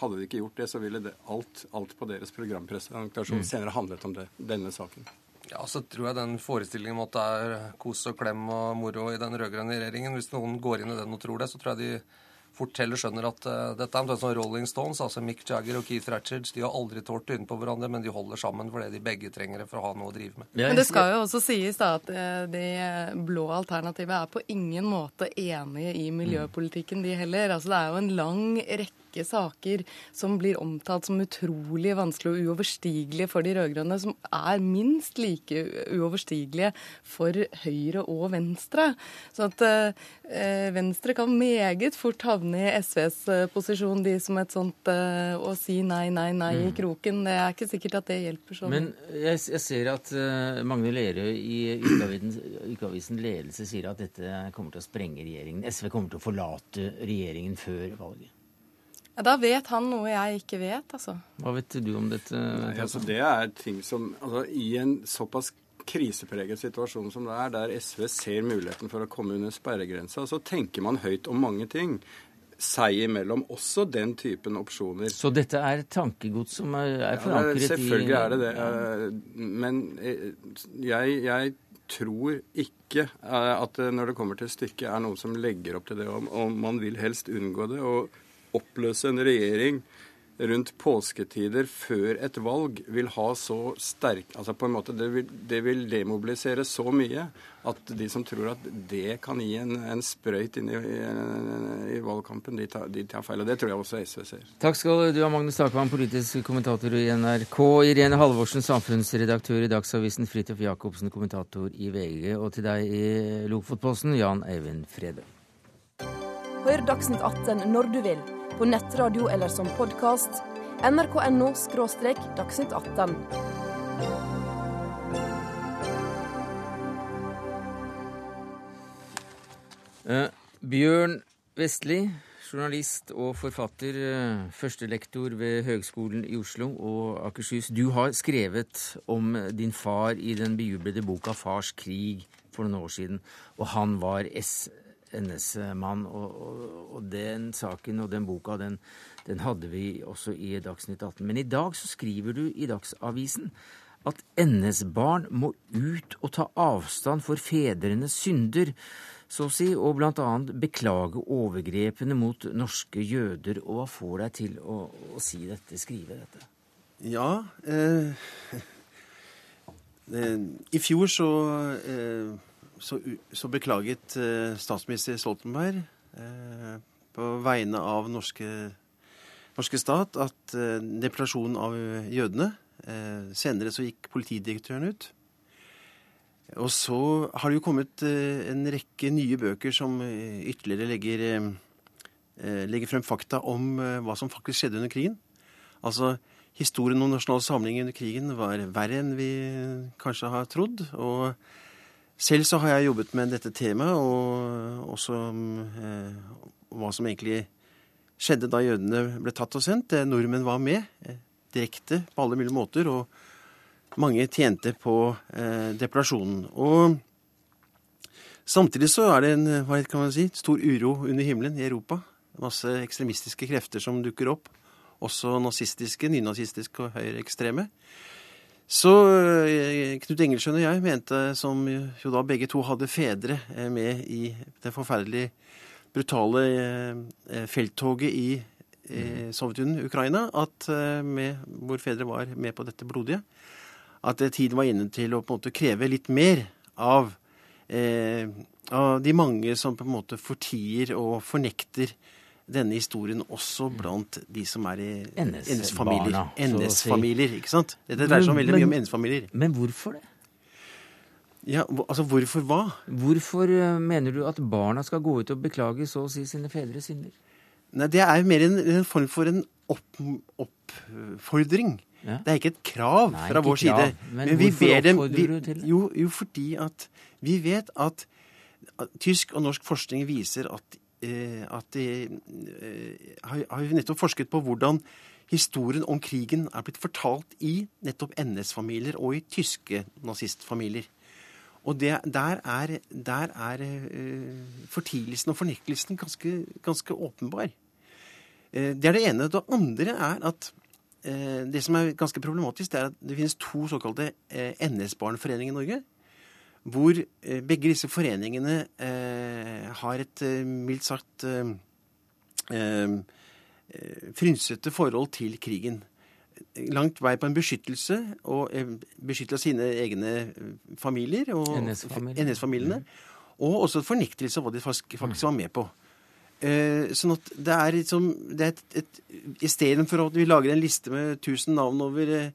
hadde de ikke gjort det, så ville det alt, alt på deres programpresentasjon mm. senere handlet om det, denne saken. Ja, så tror jeg den forestillingen om at det er kos og klem og moro i den rød-grønne regjeringen Hvis noen går inn i den og tror det, så tror jeg de fort heller skjønner at uh, dette er omtrent som Rolling Stones, altså Mick Jagger og Keith Ratchards De har aldri tålt trynet på hverandre, men de holder sammen fordi de begge trenger det for å ha noe å drive med. Men det skal jo også sies da at uh, det blå alternativet er på ingen måte enige i miljøpolitikken, de heller. Altså det er jo en lang rekke rekke saker som blir omtalt som utrolig vanskelig og uoverstigelige for de rød-grønne, som er minst like uoverstigelige for Høyre og Venstre. Så at eh, Venstre kan meget fort havne i SVs eh, posisjon, de som et sånt eh, å si nei, nei, nei i mm. kroken. Det er ikke sikkert at det hjelper sånn. Men jeg, jeg ser at uh, Magne Lerøe i Ukeavisen Ledelse sier at dette kommer til å sprenge regjeringen. SV kommer til å forlate regjeringen før valget. Ja, Da vet han noe jeg ikke vet, altså. Hva vet du om dette? Nei, altså, det er ting som altså, I en såpass krisepreget situasjon som det er, der SV ser muligheten for å komme under sperregrensa, så tenker man høyt om mange ting seg imellom også den typen opsjoner. Så dette er tankegods som er, er forankret ja, selvfølgelig i Selvfølgelig er det det. Ja. Men eh, jeg, jeg, tror ikke eh, at når det kommer til stykket, er noen som legger opp til det. Og man vil helst unngå det. og oppløse en regjering rundt påsketider før et valg vil ha så sterk altså på en måte Det vil, det vil demobilisere så mye at de som tror at det kan gi en, en sprøyt inn i, i, i valgkampen, de tar, de tar, feil. Og det tror jeg også SV ser. Takk skal du ha, Magnus Takvam, politisk kommentator i NRK. Irene Halvorsen, samfunnsredaktør i Dagsavisen. Fridtjof Jacobsen, kommentator i VG. Og til deg i Lofotposten, Jan Eivind Frede. Hør Dagsnytt 18 når du vil på nettradio eller som podkast. nrk.no – dagsnytt 18. Eh, Bjørn Vestli, journalist og forfatter, uh, førstelektor ved Høgskolen i Oslo og Akershus. Du har skrevet om din far i den bejublede boka 'Fars krig' for noen år siden, og han var S NS-mann. Og, og, og, den saken og den boka, den, den, hadde vi også i Dagsnytt 18. Men i dag så skriver du i Dagsavisen at NS-barn må ut og ta avstand for fedrenes synder, så å si, og blant annet beklage overgrepene mot norske jøder. Og hva får deg til å, å si dette, skrive dette? Ja eh, eh, I fjor så eh, så, så beklaget eh, statsminister Stoltenberg eh, på vegne av norske, norske stat at eh, deportasjonen av jødene Senere så gikk politidirektøren ut. Og så har det jo kommet en rekke nye bøker som ytterligere legger, legger frem fakta om hva som faktisk skjedde under krigen. Altså, historien om Nasjonal Samling under krigen var verre enn vi kanskje har trodd. og selv så har jeg jobbet med dette temaet, og også eh, hva som egentlig skjedde da jødene ble tatt og sendt. Eh, nordmenn var med eh, direkte på alle mulige måter, og mange tjente på eh, depresjonen. Og samtidig så er det en hva kan man si, stor uro under himmelen i Europa. Masse ekstremistiske krefter som dukker opp. Også nazistiske, nynazistiske og høyreekstreme. Så eh, Knut Engelsjøen og jeg mente, som jo da begge to hadde fedre eh, med i det forferdelig brutale eh, felttoget i mm. Sovjetunionen, Ukraina, at med, hvor fedre var med på dette blodige, at tiden var inne til å på en måte kreve litt mer av, eh, av de mange som på en måte fortier og fornekter denne historien også blant de som er i NS-familier. NS-familier, ikke sant? Dette dreier seg veldig mye om NS-familier. Men hvorfor det? Ja, altså Hvorfor hva? Hvorfor eh, mener du at barna skal gå ut og beklage så å si sine fedres synder? Nei, Det er mer en, en form for en opp, oppfordring. Ja. Det er ikke et krav Nei, fra vår krav. side. Men, Men hvorfor oppfordrer vi, du til det? Jo, jo, fordi at vi vet at tysk og norsk forskning viser at at de eh, har jo nettopp forsket på hvordan historien om krigen er blitt fortalt i nettopp NS-familier og i tyske nazistfamilier. Og det, der er, der er uh, fortielsen og fornektelsen ganske, ganske, åpenbar. Det er det ene. Det andre er at det som er ganske problematisk, det er at det finnes to såkalte NS-barnforeninger i Norge hvor eh, begge disse foreningene eh, har et eh, mildt sagt frynsete forhold til krigen. Langt vei på en beskyttelse, og beskyttelse av sine egne familier. og NS-familiene. Mm. Og også fornektelse av hva de faktisk var med på. sånn at det er liksom det er et, et, Istedenfor at vi lager en liste med 1000 navn over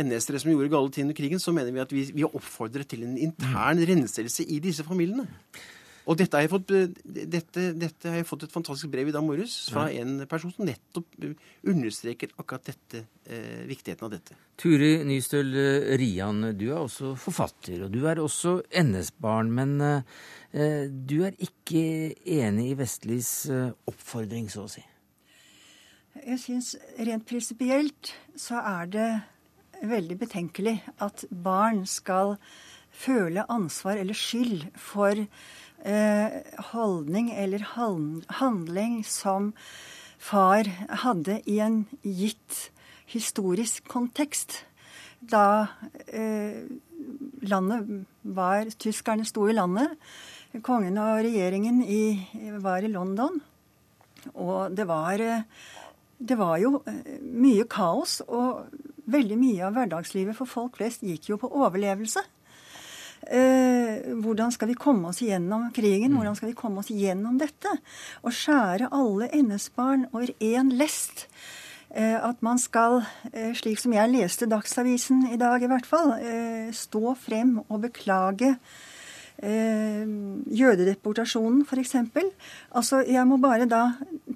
NS-ere som gjorde gale ting under krigen, så mener vi at vi, vi oppfordrer til en intern renselse i disse familiene. Og dette har, jeg fått, dette, dette har jeg fått et fantastisk brev i dag morges fra en person som nettopp understreker akkurat dette, eh, viktigheten av dette. Turi Nystøl Rian, du er også forfatter, og du er også NS-barn. Men eh, du er ikke enig i Vestlis eh, oppfordring, så å si? Jeg syns rent prinsipielt så er det veldig betenkelig at barn skal føle ansvar eller skyld for eh, holdning eller handling som far hadde i en gitt historisk kontekst. Da eh, landet var Tyskerne sto i landet. Kongen og regjeringen i, var i London. Og det var eh, det var jo eh, mye kaos, og veldig mye av hverdagslivet for folk flest gikk jo på overlevelse. Eh, hvordan skal vi komme oss gjennom krigen? Mm. Hvordan skal vi komme oss gjennom dette? Å skjære alle NS-barn over én lest. Eh, at man skal, eh, slik som jeg leste Dagsavisen i dag i hvert fall, eh, stå frem og beklage eh, jødedeportasjonen, f.eks. Altså, jeg må bare da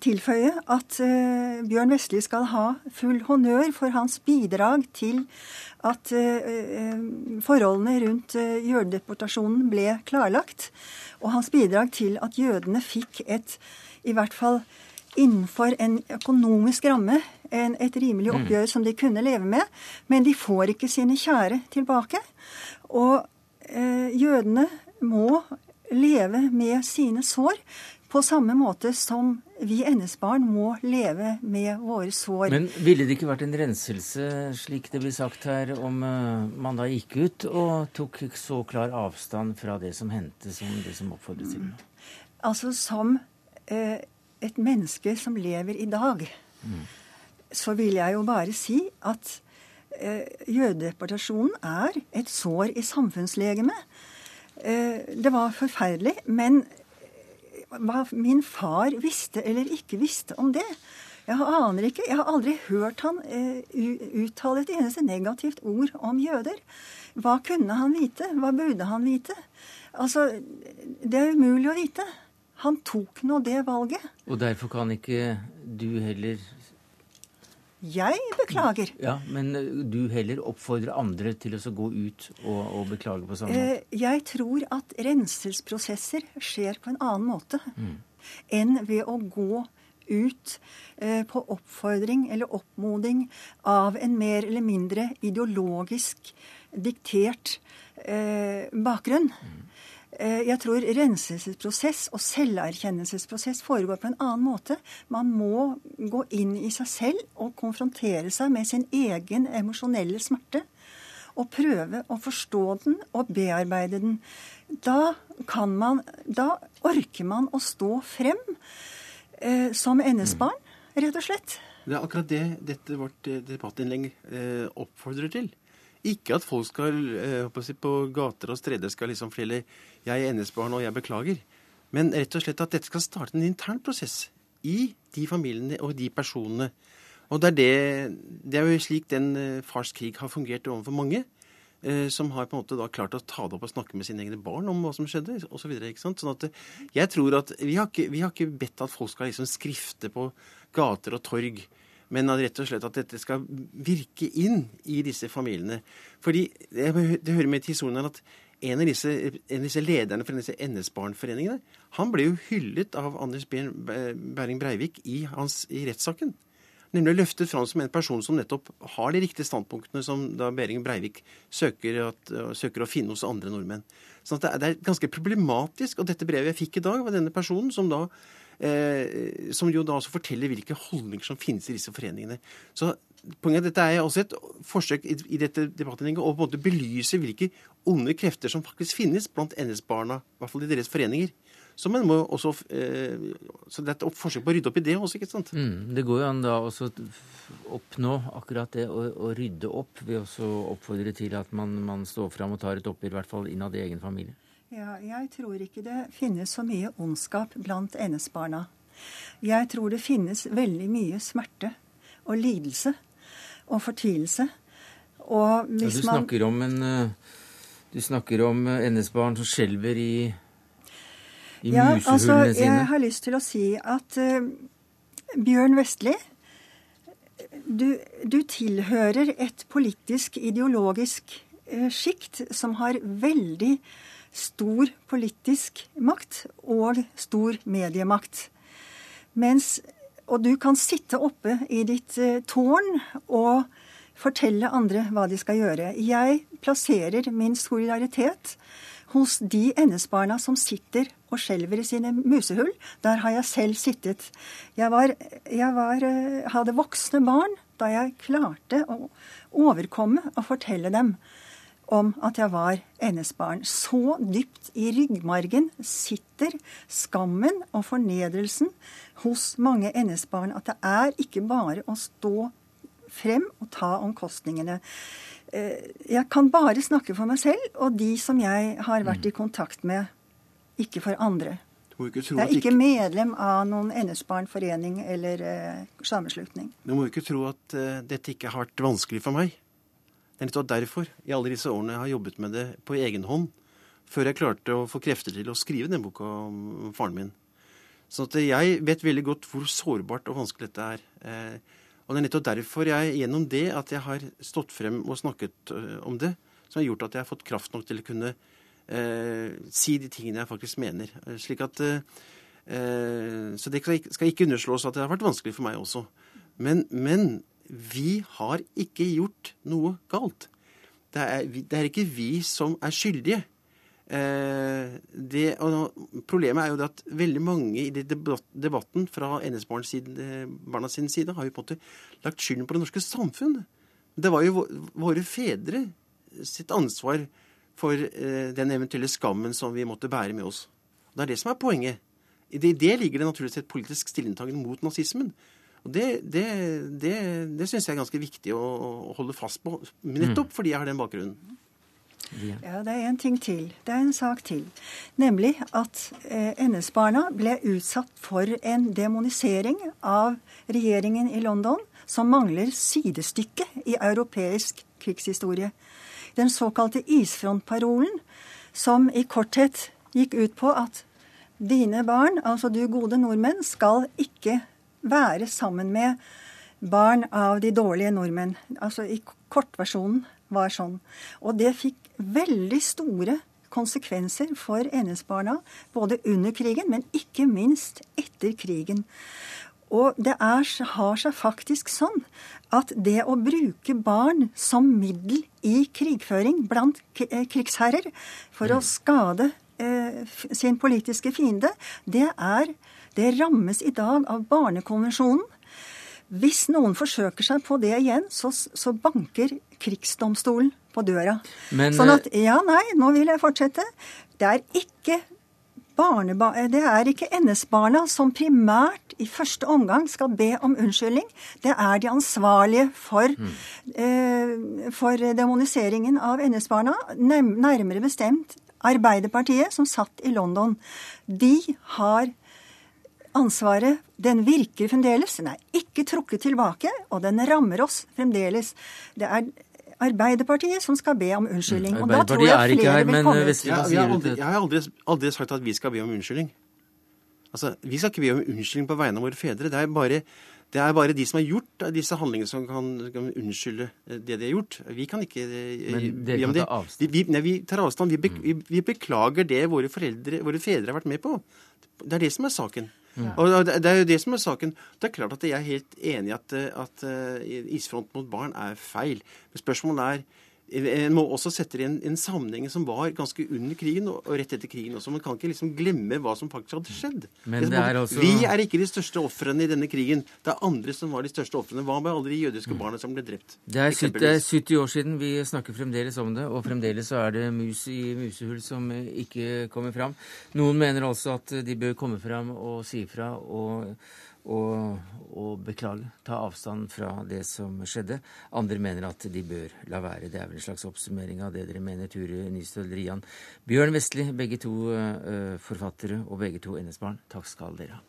tilføye at eh, Bjørn Vestli skal ha full honnør for hans bidrag til at eh, eh, forholdene rundt eh, jødedeportasjonen ble klarlagt. Og hans bidrag til at jødene fikk et, i hvert fall innenfor en økonomisk ramme, en, et rimelig Mm. oppgjør som de kunne leve med. Men de får ikke sine kjære tilbake. Og eh, jødene må leve med sine sår på samme måte som vi NS-barn må leve med våre sår. Men ville det ikke vært en renselse, slik det blir sagt her, om eh, man da gikk ut og tok så klar avstand fra det som hendte, som det som oppfordres til? Altså som eh, et menneske som lever i dag, så vil jeg jo bare si at eh, jødedeportasjonen er et sår i samfunnslegemet. Eh, det var forferdelig, men hva min far visste eller ikke visste om det Jeg aner ikke. Jeg har aldri hørt han eh, uttale et eneste negativt ord om jøder. Hva kunne han vite? Hva burde han vite? Altså, det er umulig å vite. Han tok nå det valget. Og derfor kan ikke du heller Jeg beklager. Ja, men eh, du heller oppfordrer andre til å gå ut og, og beklage på samme måte? Eh, jeg tror at renselsesprosesser skjer på en annen måte Mm. enn ved å gå ut eh, på oppfordring eller oppmoding av en mer eller mindre ideologisk diktert bakgrunn. Eh, Jeg tror renselsesprosess og selverkjennelsesprosess foregår på en annen måte. Man må gå inn i seg selv og konfrontere seg med sin egen emosjonelle smerte. Og prøve å forstå den og bearbeide den. Da kan man Da orker man å stå frem eh, som NS-barn, rett og slett. Det er akkurat det dette vårt eh, debattinnlegg eh, oppfordrer til. Ikke at folk skal eh, si, på gater og streder skal liksom fortelle 'jeg er NS-barn og jeg beklager'. Men rett og slett at dette skal starte en intern prosess i de familiene og de personene. Og det er, det, det er jo slik den eh, fars krig har fungert overfor mange. eh, Som har på en måte da klart å ta det opp og snakke med sine egne barn om hva som skjedde. Og så videre, ikke sant? Sånn at jeg tror at Vi har ikke, vi har ikke bedt at folk skal liksom skrifte på gater og torg. Men at rett og slett at dette skal virke inn i disse familiene. Fordi det, hører med til historien her at en av, disse, en av disse lederne for disse NS-barnforeningene han ble jo hyllet av Anders Behring Breivik i, hans, i rettssaken. Nemlig løftet fram som en person som nettopp har de riktige standpunktene som da Behring Breivik søker, at, søker å finne hos andre nordmenn. Så det er, det er ganske problematisk. Og dette brevet jeg fikk i dag, var denne personen som da som jo da også forteller hvilke holdninger som finnes i disse foreningene. Så poenget Dette er også et forsøk i, dette debattinnlegget å på en måte belyse hvilke onde krefter som faktisk finnes blant NS-barna, i hvert fall i deres foreninger. Så, man må også, eh, så det er et forsøk på å rydde opp i det også, ikke sant? Mm, det går jo an da også oppnå akkurat det, å, å rydde opp ved å oppfordre til at man, man står fram og tar et oppgjør, i hvert fall innad i egen familie. Ja, jeg tror ikke det finnes så mye ondskap blant NS-barna. Jeg tror det finnes veldig mye smerte og lidelse og fortvilelse. Og Ja, du snakker om en eh, Du snakker om eh, NS-barn som skjelver i, i Ja, musehullene altså, sine. jeg har lyst til å si at uh, Bjørn Vestli, du, du tilhører et politisk, ideologisk uh, sjikt som har veldig stor politisk makt og stor mediemakt. Mens, og du kan sitte oppe i ditt eh, tårn og fortelle andre hva de skal gjøre. Jeg plasserer min solidaritet hos de NS-barna som sitter og skjelver i sine musehull. Der har jeg selv sittet. Jeg, var, jeg var, eh, hadde voksne barn da jeg klarte å overkomme og fortelle dem om at jeg var NS-barn. Så dypt i ryggmargen sitter skammen og fornedrelsen hos mange NS-barn at det er ikke bare å stå frem og ta omkostningene. Eh, jeg kan bare snakke for meg selv og de som jeg har vært i kontakt med, ikke for andre. Jeg er ikke medlem av noen NS-barnforening eller eh, sammenslutning. Du må jo ikke tro at uh, dette ikke har vært vanskelig for meg. Det er nettopp derfor i alle disse årene jeg har jobbet med det på egen hånd, før jeg klarte å få krefter til å skrive den boka om faren min. Så jeg vet veldig godt hvor sårbart og vanskelig dette er. Eh, og det er nettopp derfor jeg gjennom det at jeg har stått frem og snakket uh, om det, som har gjort at jeg har fått kraft nok til å kunne uh, si de tingene jeg faktisk mener. Uh, slik at Så det skal ikke underslås at det har vært vanskelig for meg også. Men, men vi har ikke gjort noe galt. Det er, det er ikke vi som er skyldige. Eh, det, problemet er jo det at veldig mange i debatten fra NS-barnas sin side har jo på en måte lagt skylden på det norske samfunn. Det var jo våre fedre sitt ansvar for eh, den eventuelle skammen som vi måtte bære med oss. Det er det som er poenget. I det, det ligger det naturligvis et politisk stillingtagen mot nazismen. Og Det, det, det, det syns jeg er ganske viktig å, å holde fast på, nettopp mm. fordi jeg har den bakgrunnen. Ja, det er en ting til. Det er en sak til. Nemlig at eh, NS-barna ble utsatt for en demonisering av regjeringen i London som mangler sidestykke i europeisk krigshistorie. Den såkalte isfrontparolen, som i korthet gikk ut på at dine barn, altså du gode nordmenn, skal ikke være sammen med barn av de dårlige nordmenn. Altså i kortversjonen var sånn. Og det fikk veldig store konsekvenser for NS-barna, både under krigen, men ikke minst etter krigen. Og det er, har seg faktisk sånn at det å bruke barn som middel i krigføring blant eh, krigsherrer for å mm. skade eh, sin politiske fiende, det er det rammes i dag av Barnekonvensjonen. Hvis noen forsøker seg på det igjen, så, så banker krigsdomstolen på døra. Men, sånn at Ja, nei, nå vil jeg fortsette. Det er ikke det er ikke NS-barna som primært i første omgang skal be om unnskyldning. Det er de ansvarlige for, mm. eh, for demoniseringen av NS-barna, nærmere bestemt Arbeiderpartiet, som satt i London. De har ansvaret, den virker fremdeles. Den er ikke trukket tilbake, og den rammer oss fremdeles. Det er Arbeiderpartiet som skal be om unnskyldning. Mm, og da tror jeg flere her, vil komme ut. Ja, jeg, aldri, jeg har aldri, aldri, sagt at vi skal be om unnskyldning. Altså, Vi skal ikke be om unnskyldning på vegne av våre fedre. Det er bare, det er bare de som har gjort disse handlingene, som kan, kan, unnskylde det de har gjort. Vi kan ikke eh, Men dere kan ta avstand? Vi, vi, nei, vi tar avstand. Vi, be, mm. vi, beklager det våre, foreldre, våre fedre har vært med på. Det er det som er saken. Og Det er jo det som er saken. Det er klart at jeg er helt enig i at, at uh, isfront mot barn er feil. Men spørsmålet er en må også sette det i en, en, sammenheng som var ganske under krigen og, og, rett etter krigen også. Man kan ikke liksom glemme hva som faktisk hadde skjedd. Er også... Vi er ikke de største ofrene i denne krigen. Det er andre som var de største ofrene. Hva med alle de jødiske barna som ble drept? Det er, 70, er 70 år siden vi snakker fremdeles om det, og fremdeles så er det mus i musehull som ikke kommer fram. Noen mener altså at de bør komme fram og si fra. og og, og, beklage, ta avstand fra det som skjedde. Andre mener at de bør la være. Det er vel en slags oppsummering av det dere mener, Ture Nystøl Rian. Bjørn Vestli, begge to uh, forfattere og begge to NS-barn, takk skal dere ha.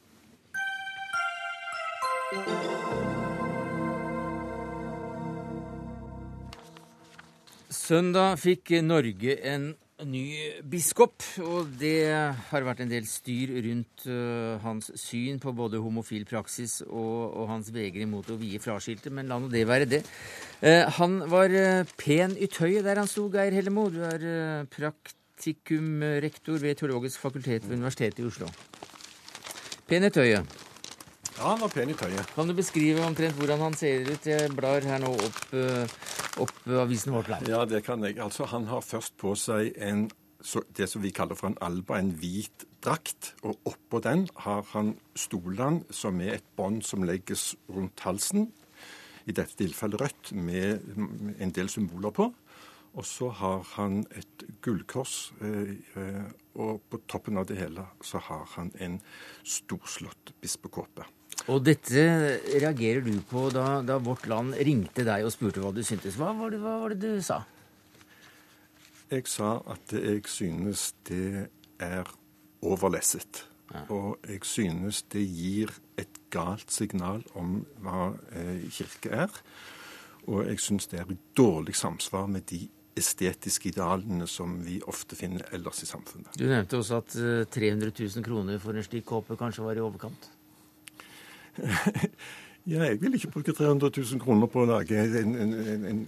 Søndag fikk Norge en ny biskop, og det har vært en del styr rundt uh, hans syn på både homofil praksis og, og hans vegring mot å vie fraskilte, men la nå det være det. Uh, han var uh, pen i tøyet der han sto, Geir Hellemo. Du er praktikumrektor ved Teologisk fakultet ved Universitetet i Oslo. Pen i tøyet. Ja, han var pen i tøyet. Kan du beskrive omtrent hvordan han ser ut? Jeg blar her nå opp, eh, opp avisen Vårt Land. Ja, det kan jeg. Altså, Han har først på seg en, det som vi kaller for en alba, en hvit drakt. Og oppå den har han stolene, som er et bånd som legges rundt halsen. I dette tilfellet rødt, med en del symboler på. Og så har han et gullkors, eh, eh, og på toppen av det hele så har han en storslått bispekåpe. Og dette reagerer du på da, da, Vårt Land ringte deg og spurte hva du syntes. Hva var det, hva var det du sa? Jeg sa at jeg synes det er overlesset. Ja. Og jeg synes det gir et galt signal om hva eh, kirke er. Og jeg synes det er i dårlig samsvar med de estetiske idealene som vi ofte finner ellers i samfunnet. Du nevnte også at 300 eh, 000 kroner for en slik kåpe kanskje var i overkant? Ja, jeg vil ikke bruke 300 000 kroner på å lage en, en, en,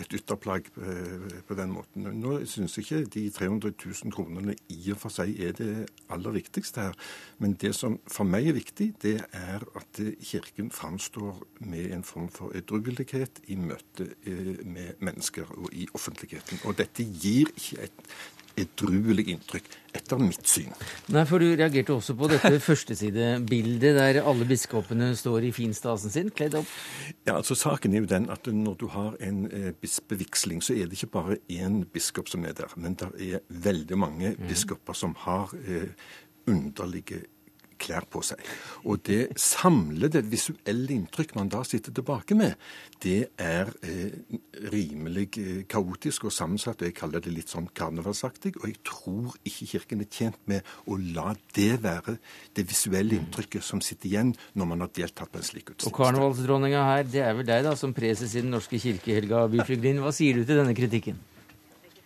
et ytterplagg eh, på den måten. Nå syns jeg ikke de 300 000 kronene i og for seg er det aller viktigste her. Men det som for meg er viktig, det er at Kirken framstår med en form for edruelighet i møte eh, med mennesker og i offentligheten. Og dette gir ikke et edruelig inntrykk, etter mitt syn. Nei, for Du reagerte også på dette førstesidebildet der alle biskopene står i finstasen sin, kledd opp? Ja, altså Saken er jo den at når du har en eh, bispevigsling, så er det ikke bare én biskop som er der, men det er veldig mange mm. biskoper som har eh, underlige klær på seg. Og det samlede visuelle inntrykk man da sitter tilbake med, det er eh, rimelig eh, kaotisk og sammensatt. og Jeg kaller det litt sånn karnevalsaktig. Og jeg tror ikke Kirken er tjent med å la det være det visuelle inntrykket som sitter igjen når man har deltatt på en slik utstilling. Og karnevalsdronninga her, det er vel deg da, som preses i Den norske kirke, Helga Byflyglin. Hva sier du til denne kritikken?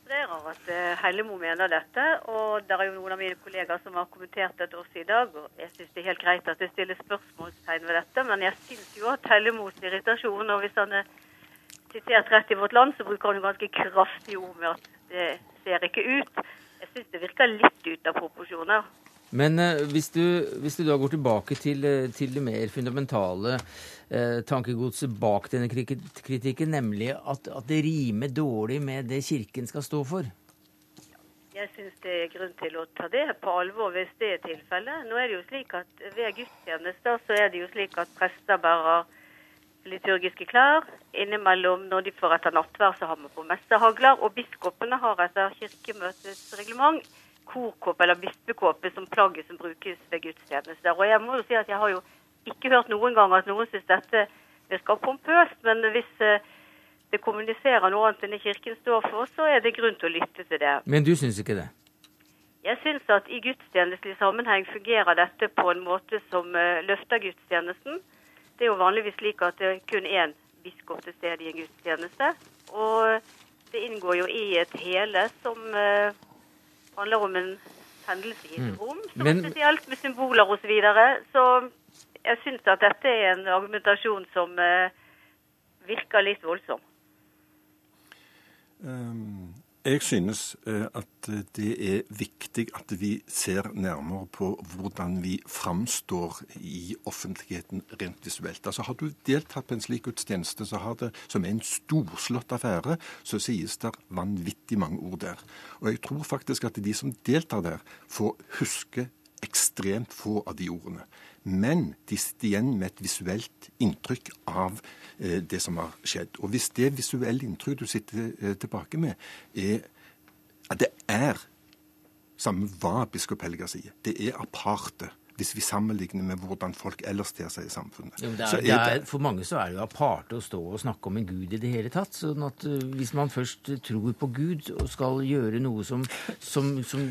Registrerer at eh, Hellemo mener dette. Og det er jo noen av mine kollegaer som har kommentert dette også i dag. og Jeg syns det er helt greit at det stilles spørsmålstegn ved dette. Men jeg syns jo at Hellemos irritasjon, og hvis han er sitert rett i Vårt Land, så bruker han jo ganske kraftige ord med at det ser ikke ut. Jeg syns det virker litt ut av proporsjoner. Men eh, hvis, du, hvis, du, da går tilbake til, eh, til det mer fundamentale eh, tankegodset bak denne kritikken, nemlig at, at, det rimer dårlig med det Kirken skal stå for? Jeg syns det er grunn til å ta det på alvor hvis det er tilfellet. Nå er det jo slik at Ved gudstjenester så er det jo slik at prester bærer liturgiske klær. Innimellom når de får etter nattvær, så har man på messehagler. Og biskopene har etter kirkemøtets reglement korkåpe eller bispekåpe som plagget som brukes ved gudstjenester. Og jeg må jo si at jeg har jo ikke hørt noen gang at noen syns dette virker pompøst, men hvis eh, det kommuniserer noe annet enn det Kirken står for, så er det grunn til å lytte til det. Men du syns ikke det? Jeg syns at i gudstjenestelig sammenheng fungerer dette på en måte som uh, løfter gudstjenesten. Det er jo vanligvis slik at det er kun én biskop til stede i en gudstjeneste. Og det inngår jo i et hele som uh, handler om en hendelse i et mm. rom, som Men... spesielt med symboler osv. Så, videre. så jeg syns at dette er en argumentasjon som uh, virker litt voldsom. Um, jeg synes eh, at det er viktig at vi ser nærmere på hvordan vi framstår i offentligheten rent visuelt. Altså Har du deltatt på en slik gudstjeneste som er en storslått affære, så sies det vanvittig mange ord der. Og jeg tror faktisk at de som deltar der, får huske ekstremt få av de ordene. Men de sitter igjen med et visuelt inntrykk av eh, det som har skjedd. Og hvis det visuelle inntrykket du sitter eh, tilbake med, er at det er, samme hva biskop Helga sier, det er aparte hvis vi sammenligner med hvordan folk ellers ter seg i samfunnet. Jo, det er, er, for mange så er det jo aparte å stå og snakke om en gud i det hele tatt. sånn at uh, Hvis man først tror på Gud og skal gjøre noe som, som, som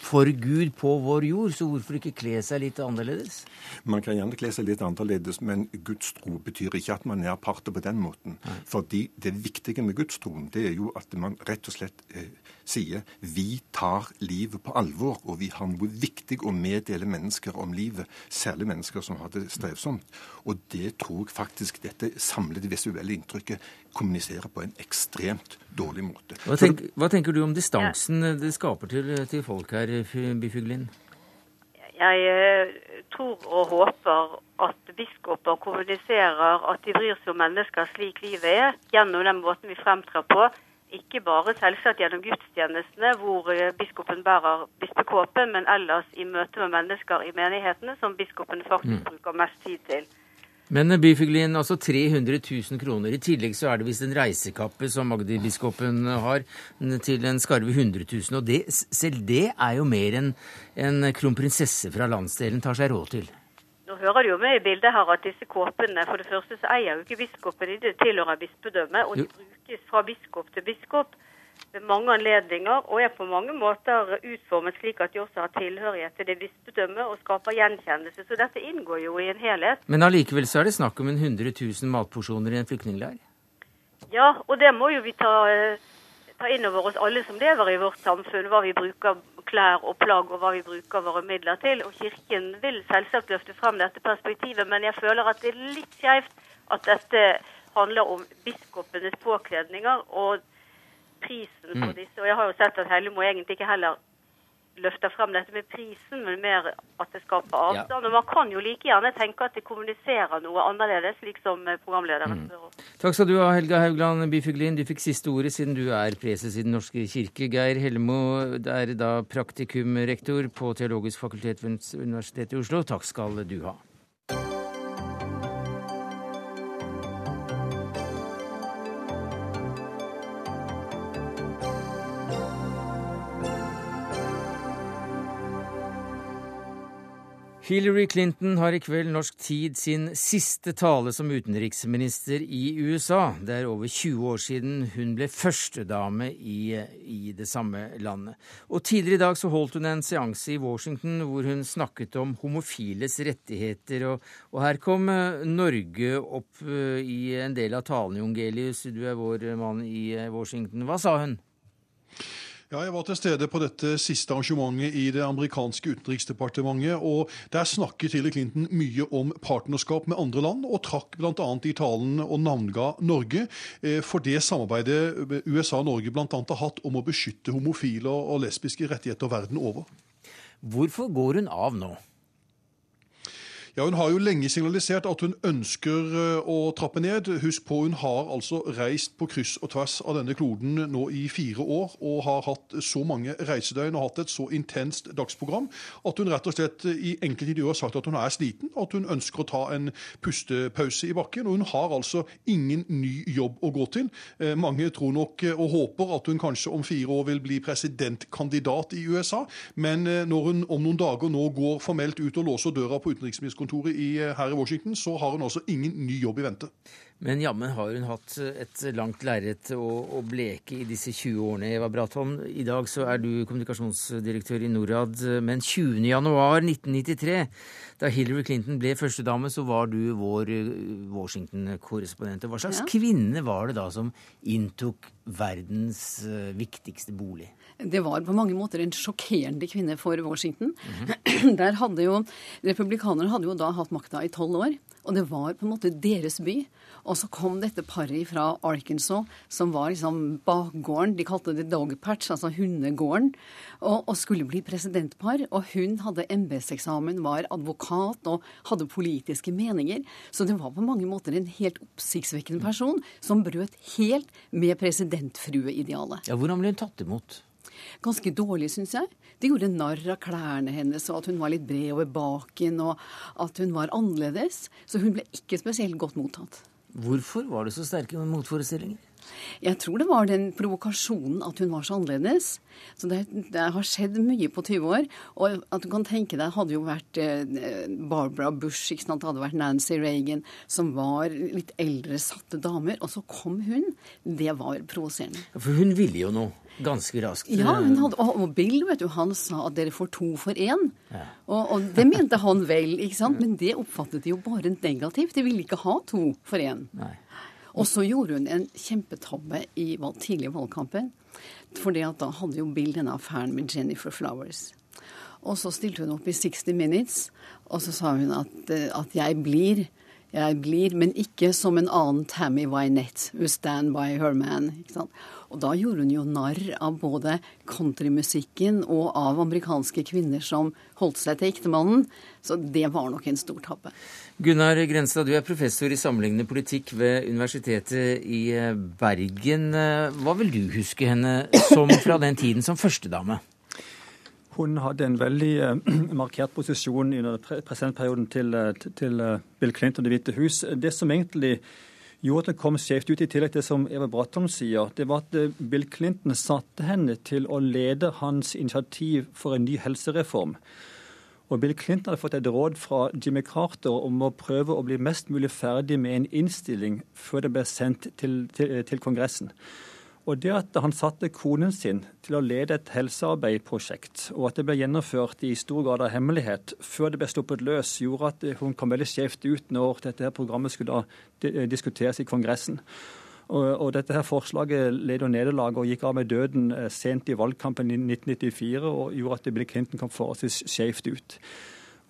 for Gud på vår jord, så hvorfor ikke kle seg litt annerledes? Man kan gjerne kle seg litt annerledes, men Guds tro betyr ikke at man er aparte på den måten. Nei. Fordi det viktige med Guds troen, det er jo at man rett og slett eh, sier vi tar livet på alvor, og vi har noe viktig å meddele mennesker om livet, særlig mennesker som har det strevsomt. Og det tror jeg faktisk dette samlede visuelle inntrykket kommuniserer på en ekstremt dårlig måte. Hva, tenk, hva tenker du om distansen det skaper til, til folk her, Byfuglin? Jeg eh, tror og håper at biskoper kommuniserer at de bryr seg om mennesker slik livet er, gjennom den måten vi fremtrer på ikke bare selvsagt gjennom gudstjenestene, hvor eh, biskopen bærer bispekåpen, men ellers i møte med mennesker i menighetene, som biskopen faktisk mm. bruker mest tid til. Men Byfuglien, altså 300 000 kroner. I tillegg så er det visst en reisekappe som Magdi-biskopen har, til en skarve 100 000. Og det, selv det er jo mer enn en kronprinsesse fra landsdelen tar seg råd til. Nå hører det jo med i bildet her at disse kåpene For det første så eier jo ikke biskopen de, det tilhører bispedømmet. Og de brukes fra biskop til biskop ved mange anledninger og er på mange måter utformet slik at de også har tilhørighet til det bispedømmet og skaper gjenkjennelse. Så dette inngår jo i en helhet. Men allikevel så er det snakk om en 100 000 matporsjoner i en flyktningleir? Ja, og det må jo vi ta, ta inn over oss alle som lever i vårt samfunn, hva vi bruker klær og plagg og hva vi bruker våre midler til. Og Kirken vil selvsagt løfte frem dette perspektivet, men jeg føler at det er litt skjevt at dette handler om biskopenes påkledninger og prisen på disse. Og jeg har jo sett at Hellemo egentlig ikke heller løfter frem dette med prisen, men mer at det skaper avstand. Og man kan jo like gjerne tenke at det kommuniserer noe annerledes, slik som programlederen spør om. Takk skal du ha, Helga Haugland Byfuglin. Du fikk siste ordet siden du er preses i Den norske kirke. Geir Hellemo er da praktikumrektor på Teologisk fakultet ved Universitetet i Oslo. Takk skal du ha. Hillary Clinton har i kveld norsk tid sin siste tale som utenriksminister i USA. Det er over 20 år siden hun ble førstedame i, i det samme landet. Og Tidligere i dag så holdt hun en seanse i Washington hvor hun snakket om homofiles rettigheter. Og, og her kom Norge opp i en del av talen, Jongelius. Du er vår mann i Washington. Hva sa hun? Ja, Jeg var til stede på dette siste arrangementet i det amerikanske utenriksdepartementet. og Der snakket Hillary Clinton mye om partnerskap med andre land, og trakk bl.a. i talen og navnga Norge for det samarbeidet USA og Norge bl.a. har hatt om å beskytte homofile og lesbiske rettigheter verden over. Hvorfor går hun av nå? Ja, Hun har jo lenge signalisert at hun ønsker å trappe ned. Husk på, hun har altså reist på kryss og tvers av denne kloden nå i fire år og har hatt så mange reisedøgn og hatt et så intenst dagsprogram at hun rett og slett i enkelte intervjuer har sagt at hun er sliten, at hun ønsker å ta en pustepause i bakken. Og hun har altså ingen ny jobb å gå til. Mange tror nok og håper at hun kanskje om fire år vil bli presidentkandidat i USA, men når hun om noen dager nå går formelt ut og låser døra på utenriksministeren kontoret i, her i Washington, så har hun altså ingen ny jobb i vente. Men jammen har hun hatt et langt lerret å, bleke i disse 20 årene. Eva Bratholm, i dag så er du kommunikasjonsdirektør i Norad. Men 20.1.1993, da Hillary Clinton ble førstedame, så var du vår Washington-korrespondent. Hva slags ja. kvinne var det da som inntok verdens viktigste bolig? Det var på mange måter en sjokkerende kvinne for Washington. Mm -hmm. Der hadde jo Republikanerne hadde jo da hatt makta i tolv år, og det var på en måte deres by. Og så kom dette paret fra Arkansas, som var liksom bakgården. De kalte det dog patch, altså hundegården. Og, og skulle bli presidentpar. Og hun hadde embetseksamen, var advokat og hadde politiske meninger. Så det var på mange måter en helt oppsiktsvekkende person som brøt helt med presidentfrueidealet. Ja, hvordan ble hun tatt imot? ganske dårlig, syns jeg. De gjorde narr av klærne hennes, og at hun var litt bred over baken, og at hun var annerledes. Så hun ble ikke spesielt godt mottatt. Hvorfor var det så sterke motforestillinger? Jeg tror det var den provokasjonen at hun var så annerledes. Så det, det, har skjedd mye på 20 år. Og at du kan tenke deg, hadde jo vært eh, Barbara Bush, ikke sant? hadde vært Nancy Reagan, som var litt eldre, satte damer. Og så kom hun. Det var provoserende. For hun ville jo noe. Ganske raskt. Ja, hadde, og Bill vet du, han sa at dere får to for én. Ja. Og, og, det mente han vel, ikke sant? men det oppfattet de jo bare negativt. De ville ikke ha to for én. Og så gjorde hun en kjempetabbe i tidlig valgkampen. For da hadde jo Bill denne affæren med Jennifer Flowers. Og så stilte hun opp i 60 Minutes, og så sa hun at, eh, at jeg blir. Jeg blir, men ikke som en annen Tammy Wynette, who stand by her man. ikke sant? Og da gjorde hun jo narr av både countrymusikken og av amerikanske kvinner som holdt seg til ektemannen. Så det var nok en stor tabbe. Gunnar Grenstad, du er professor i sammenlignende politikk ved Universitetet i Bergen. Hva vil du huske henne som fra den tiden som førstedame? Hun hadde en veldig uh, markert posisjon under presidentperioden til, til uh, Bill Clinton og Det hvite hus. Det som egentlig gjorde at det kom skjevt ut, i tillegg til det som Eva Bratholm sier, det var at Bill Clinton satte henne til å lede hans initiativ for en ny helsereform. Og Bill Clinton hadde fått et råd fra Jimmy Carter om å prøve å bli mest mulig ferdig med en innstilling før det ble sendt til, til, til Kongressen. Og det at han satte konen sin til å lede et helsearbeidprosjekt, og at det ble gjennomført i stor grad av hemmelighet før det ble sluppet løs, gjorde at hun kom veldig skjevt ut når dette her programmet skulle diskuteres i Kongressen. Og, og dette her Forslaget led nederlag og gikk av med døden eh, sent i valgkampen i 1994 og gjorde at Bill Clinton kom forholdsvis skjevt ut.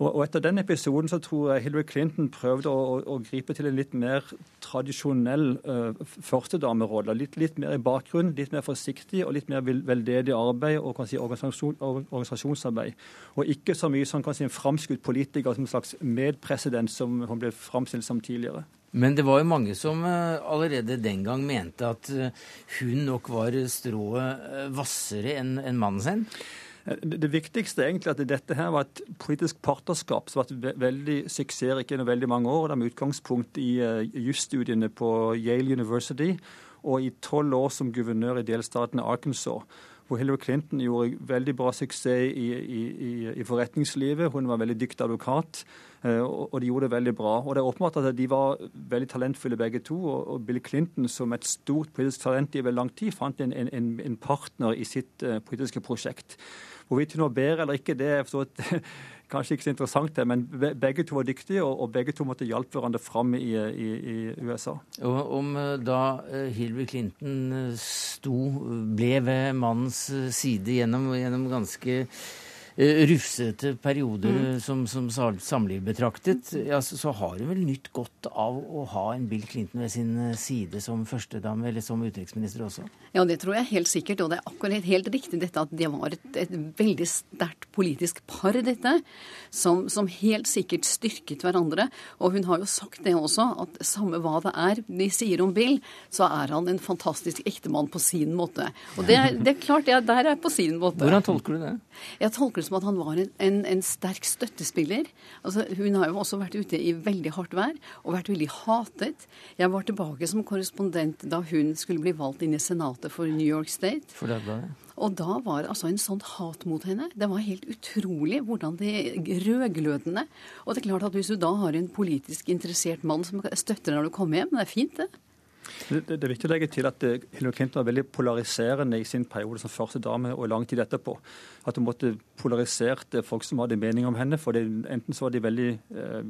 Og, Etter den episoden så tror jeg Hillary Clinton prøvde å, å, å gripe til en litt mer tradisjonell uh, førstedamerolle. Litt, litt, mer i bakgrunnen, litt mer forsiktig og litt mer veldedig arbeid og kan si, organisasjon, organisasjonsarbeid. Og ikke så mye som kan si, en framskutt politiker som en slags medpresident som hun ble framstilt som tidligere. Men det var jo mange som eh, allerede den gang mente at eh, hun nok var strået hvassere enn en mannen sin? Det viktigste egentlig at dette her var et politisk partnerskap som har vært veldig suksessrikt gjennom veldig mange år. Det med utgangspunkt i jusstudiene på Yale University og i tolv år som guvernør i delstaten Arkansas hvor Hillary Clinton gjorde veldig bra suksess i, i, i forretningslivet. Hun var veldig dyktig advokat, eh, og de gjorde det veldig bra. Og det er åpenbart at De var veldig talentfulle begge to. Og Bill Clinton, som et stort politisk talent i lang tid, fant en, en, en partner i sitt uh, politiske prosjekt. Hvorvidt hun var bedre eller ikke, det er forstått kanskje ikke så interessant, det, men begge to var dyktige, og, begge to måtte hjelpe hverandre fram i, i, i USA. Og Om eh, da eh, Hillary Clinton eh, sto, ble ved mannens side gjennom, gjennom ganske rufsete perioder mm. som, som, samliv betraktet, ja, så, så, har hun vel nytt godt av å ha en Bill Clinton ved sin eh, side som førstedame, eller som utenriksminister også? Ja, det tror jeg helt sikkert, og det er akkurat helt riktig dette at det var et, et veldig sterkt politisk par, dette, som, som, helt sikkert styrket hverandre. Og hun har jo sagt det også, at samme hva det er de sier om Bill, så er han en fantastisk ektemann på sin måte. Og det, det er klart, det der er på sin måte. Hvordan tolker du det? Jeg tolker det som at han var en, en, en sterk støttespiller. Altså, hun har jo også vært ute i veldig hardt vær og vært veldig hatet. Jeg var tilbake som korrespondent da hun skulle bli valgt inn i Senatet for New York State. For det ble det. Og da var altså en sånn hat mot henne. Det var helt utrolig hvordan det rødglødende Og det er klart at hvis du da har en politisk interessert mann som støtter deg når du kommer hjem, det er fint, det. Det, det, er viktig å legge til at eh, Hillary Clinton var veldig polariserende i sin periode som første dame og lang tid etterpå. At hun måtte polariserte folk som hadde mening om henne. for det, Enten så var de veldig eh,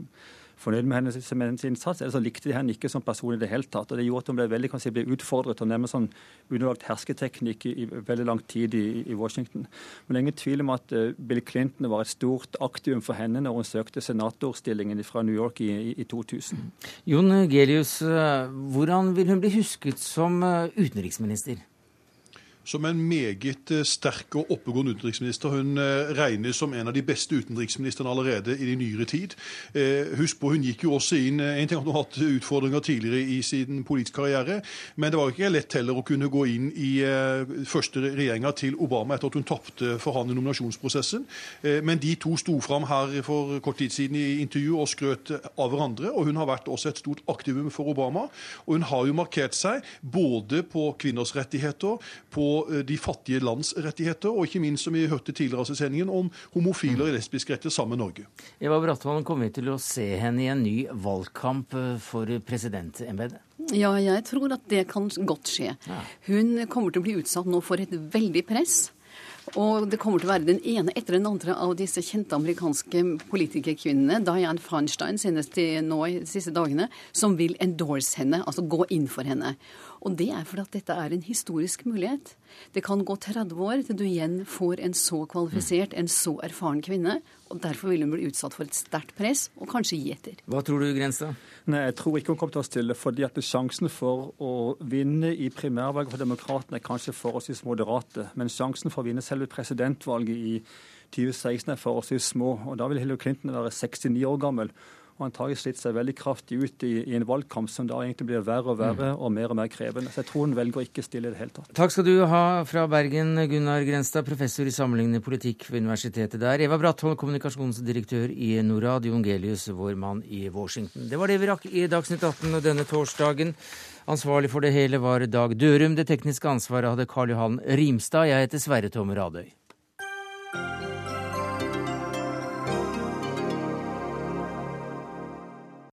fornøyd med hennes, hennes, innsats, eller så likte de henne ikke som person i det hele tatt. og Det gjorde at hun ble veldig kanskje, ble utfordret og nærmest sånn underlagt hersketeknikk i, i, veldig lang tid i, i, Washington. Men det er ingen tvil om at uh, Bill Clinton var et stort aktivum for henne når hun søkte senatorstillingen fra New York i, i 2000. Jon Gelius, uh, hvordan vil hun bli husket som uh, utenriksminister? Som en meget eh, sterk og oppegående utenriksminister. Hun eh, regnes som en av de beste utenriksministrene allerede i nyere tid. Eh, husk på, Hun gikk jo også inn En ting at hun har hatt utfordringer tidligere i sin politiske karriere, men det var ikke lett heller å kunne gå inn i første regjeringa til Obama etter at hun tapte for han i nominasjonsprosessen. Men de to sto fram her for kort tid siden i intervju og skrøt av hverandre. Og hun har vært også et stort aktivum for Obama. Og hun har jo markert seg både på kvinners rettigheter, på Eh, de fattige lands rettigheter, og ikke minst, som vi hørte tidligere i sendingen, om homofile og lesbiske retter sammen med Norge. Eva Brattmann, kommer vi til å se henne i en ny valgkamp eh, for presidentembetet? Ja, jeg tror at det kan godt skje. Hun kommer til å bli utsatt nå for et veldig press. Og det kommer til å være den ene etter den andre av disse kjente amerikanske politikerkvinnene, Diane Feinstein senest nå i de siste dagene, som vil endorse henne, altså gå inn for henne. Og det er fordi at dette er en historisk mulighet. Det kan gå 30 år til du igjen får en så kvalifisert, en så erfaren kvinne. og Derfor vil hun bli utsatt for et sterkt press, og kanskje gi etter. Hva tror du, Grensa? Nei, Jeg tror ikke hun kommer til å stille, fordi at sjansen for å vinne i primærvalget for Demokratene er kanskje forholdsvis moderate. Men sjansen for å vinne selve presidentvalget i 2016 er forholdsvis små. og Da vil Hillary Clinton være 69 år gammel. Antagelig slitt seg veldig kraftig ut i, i, en valgkamp som da egentlig blir verre og verre mm. og mer og mer krevende. Så jeg tror hun velger å ikke stille i det hele tatt. Takk skal du ha fra Bergen, Gunnar Grenstad, professor i sammenlignende politikk ved universitetet der. Eva Bratholm, kommunikasjonsdirektør i Norad, Jon Gelius, vår mann i Washington. Det var det vi rakk i Dagsnytt 18 denne torsdagen. Ansvarlig for det hele var Dag Dørum. Det tekniske ansvaret hadde Karl Johan Rimstad. Jeg heter Sverre Tom Radøy.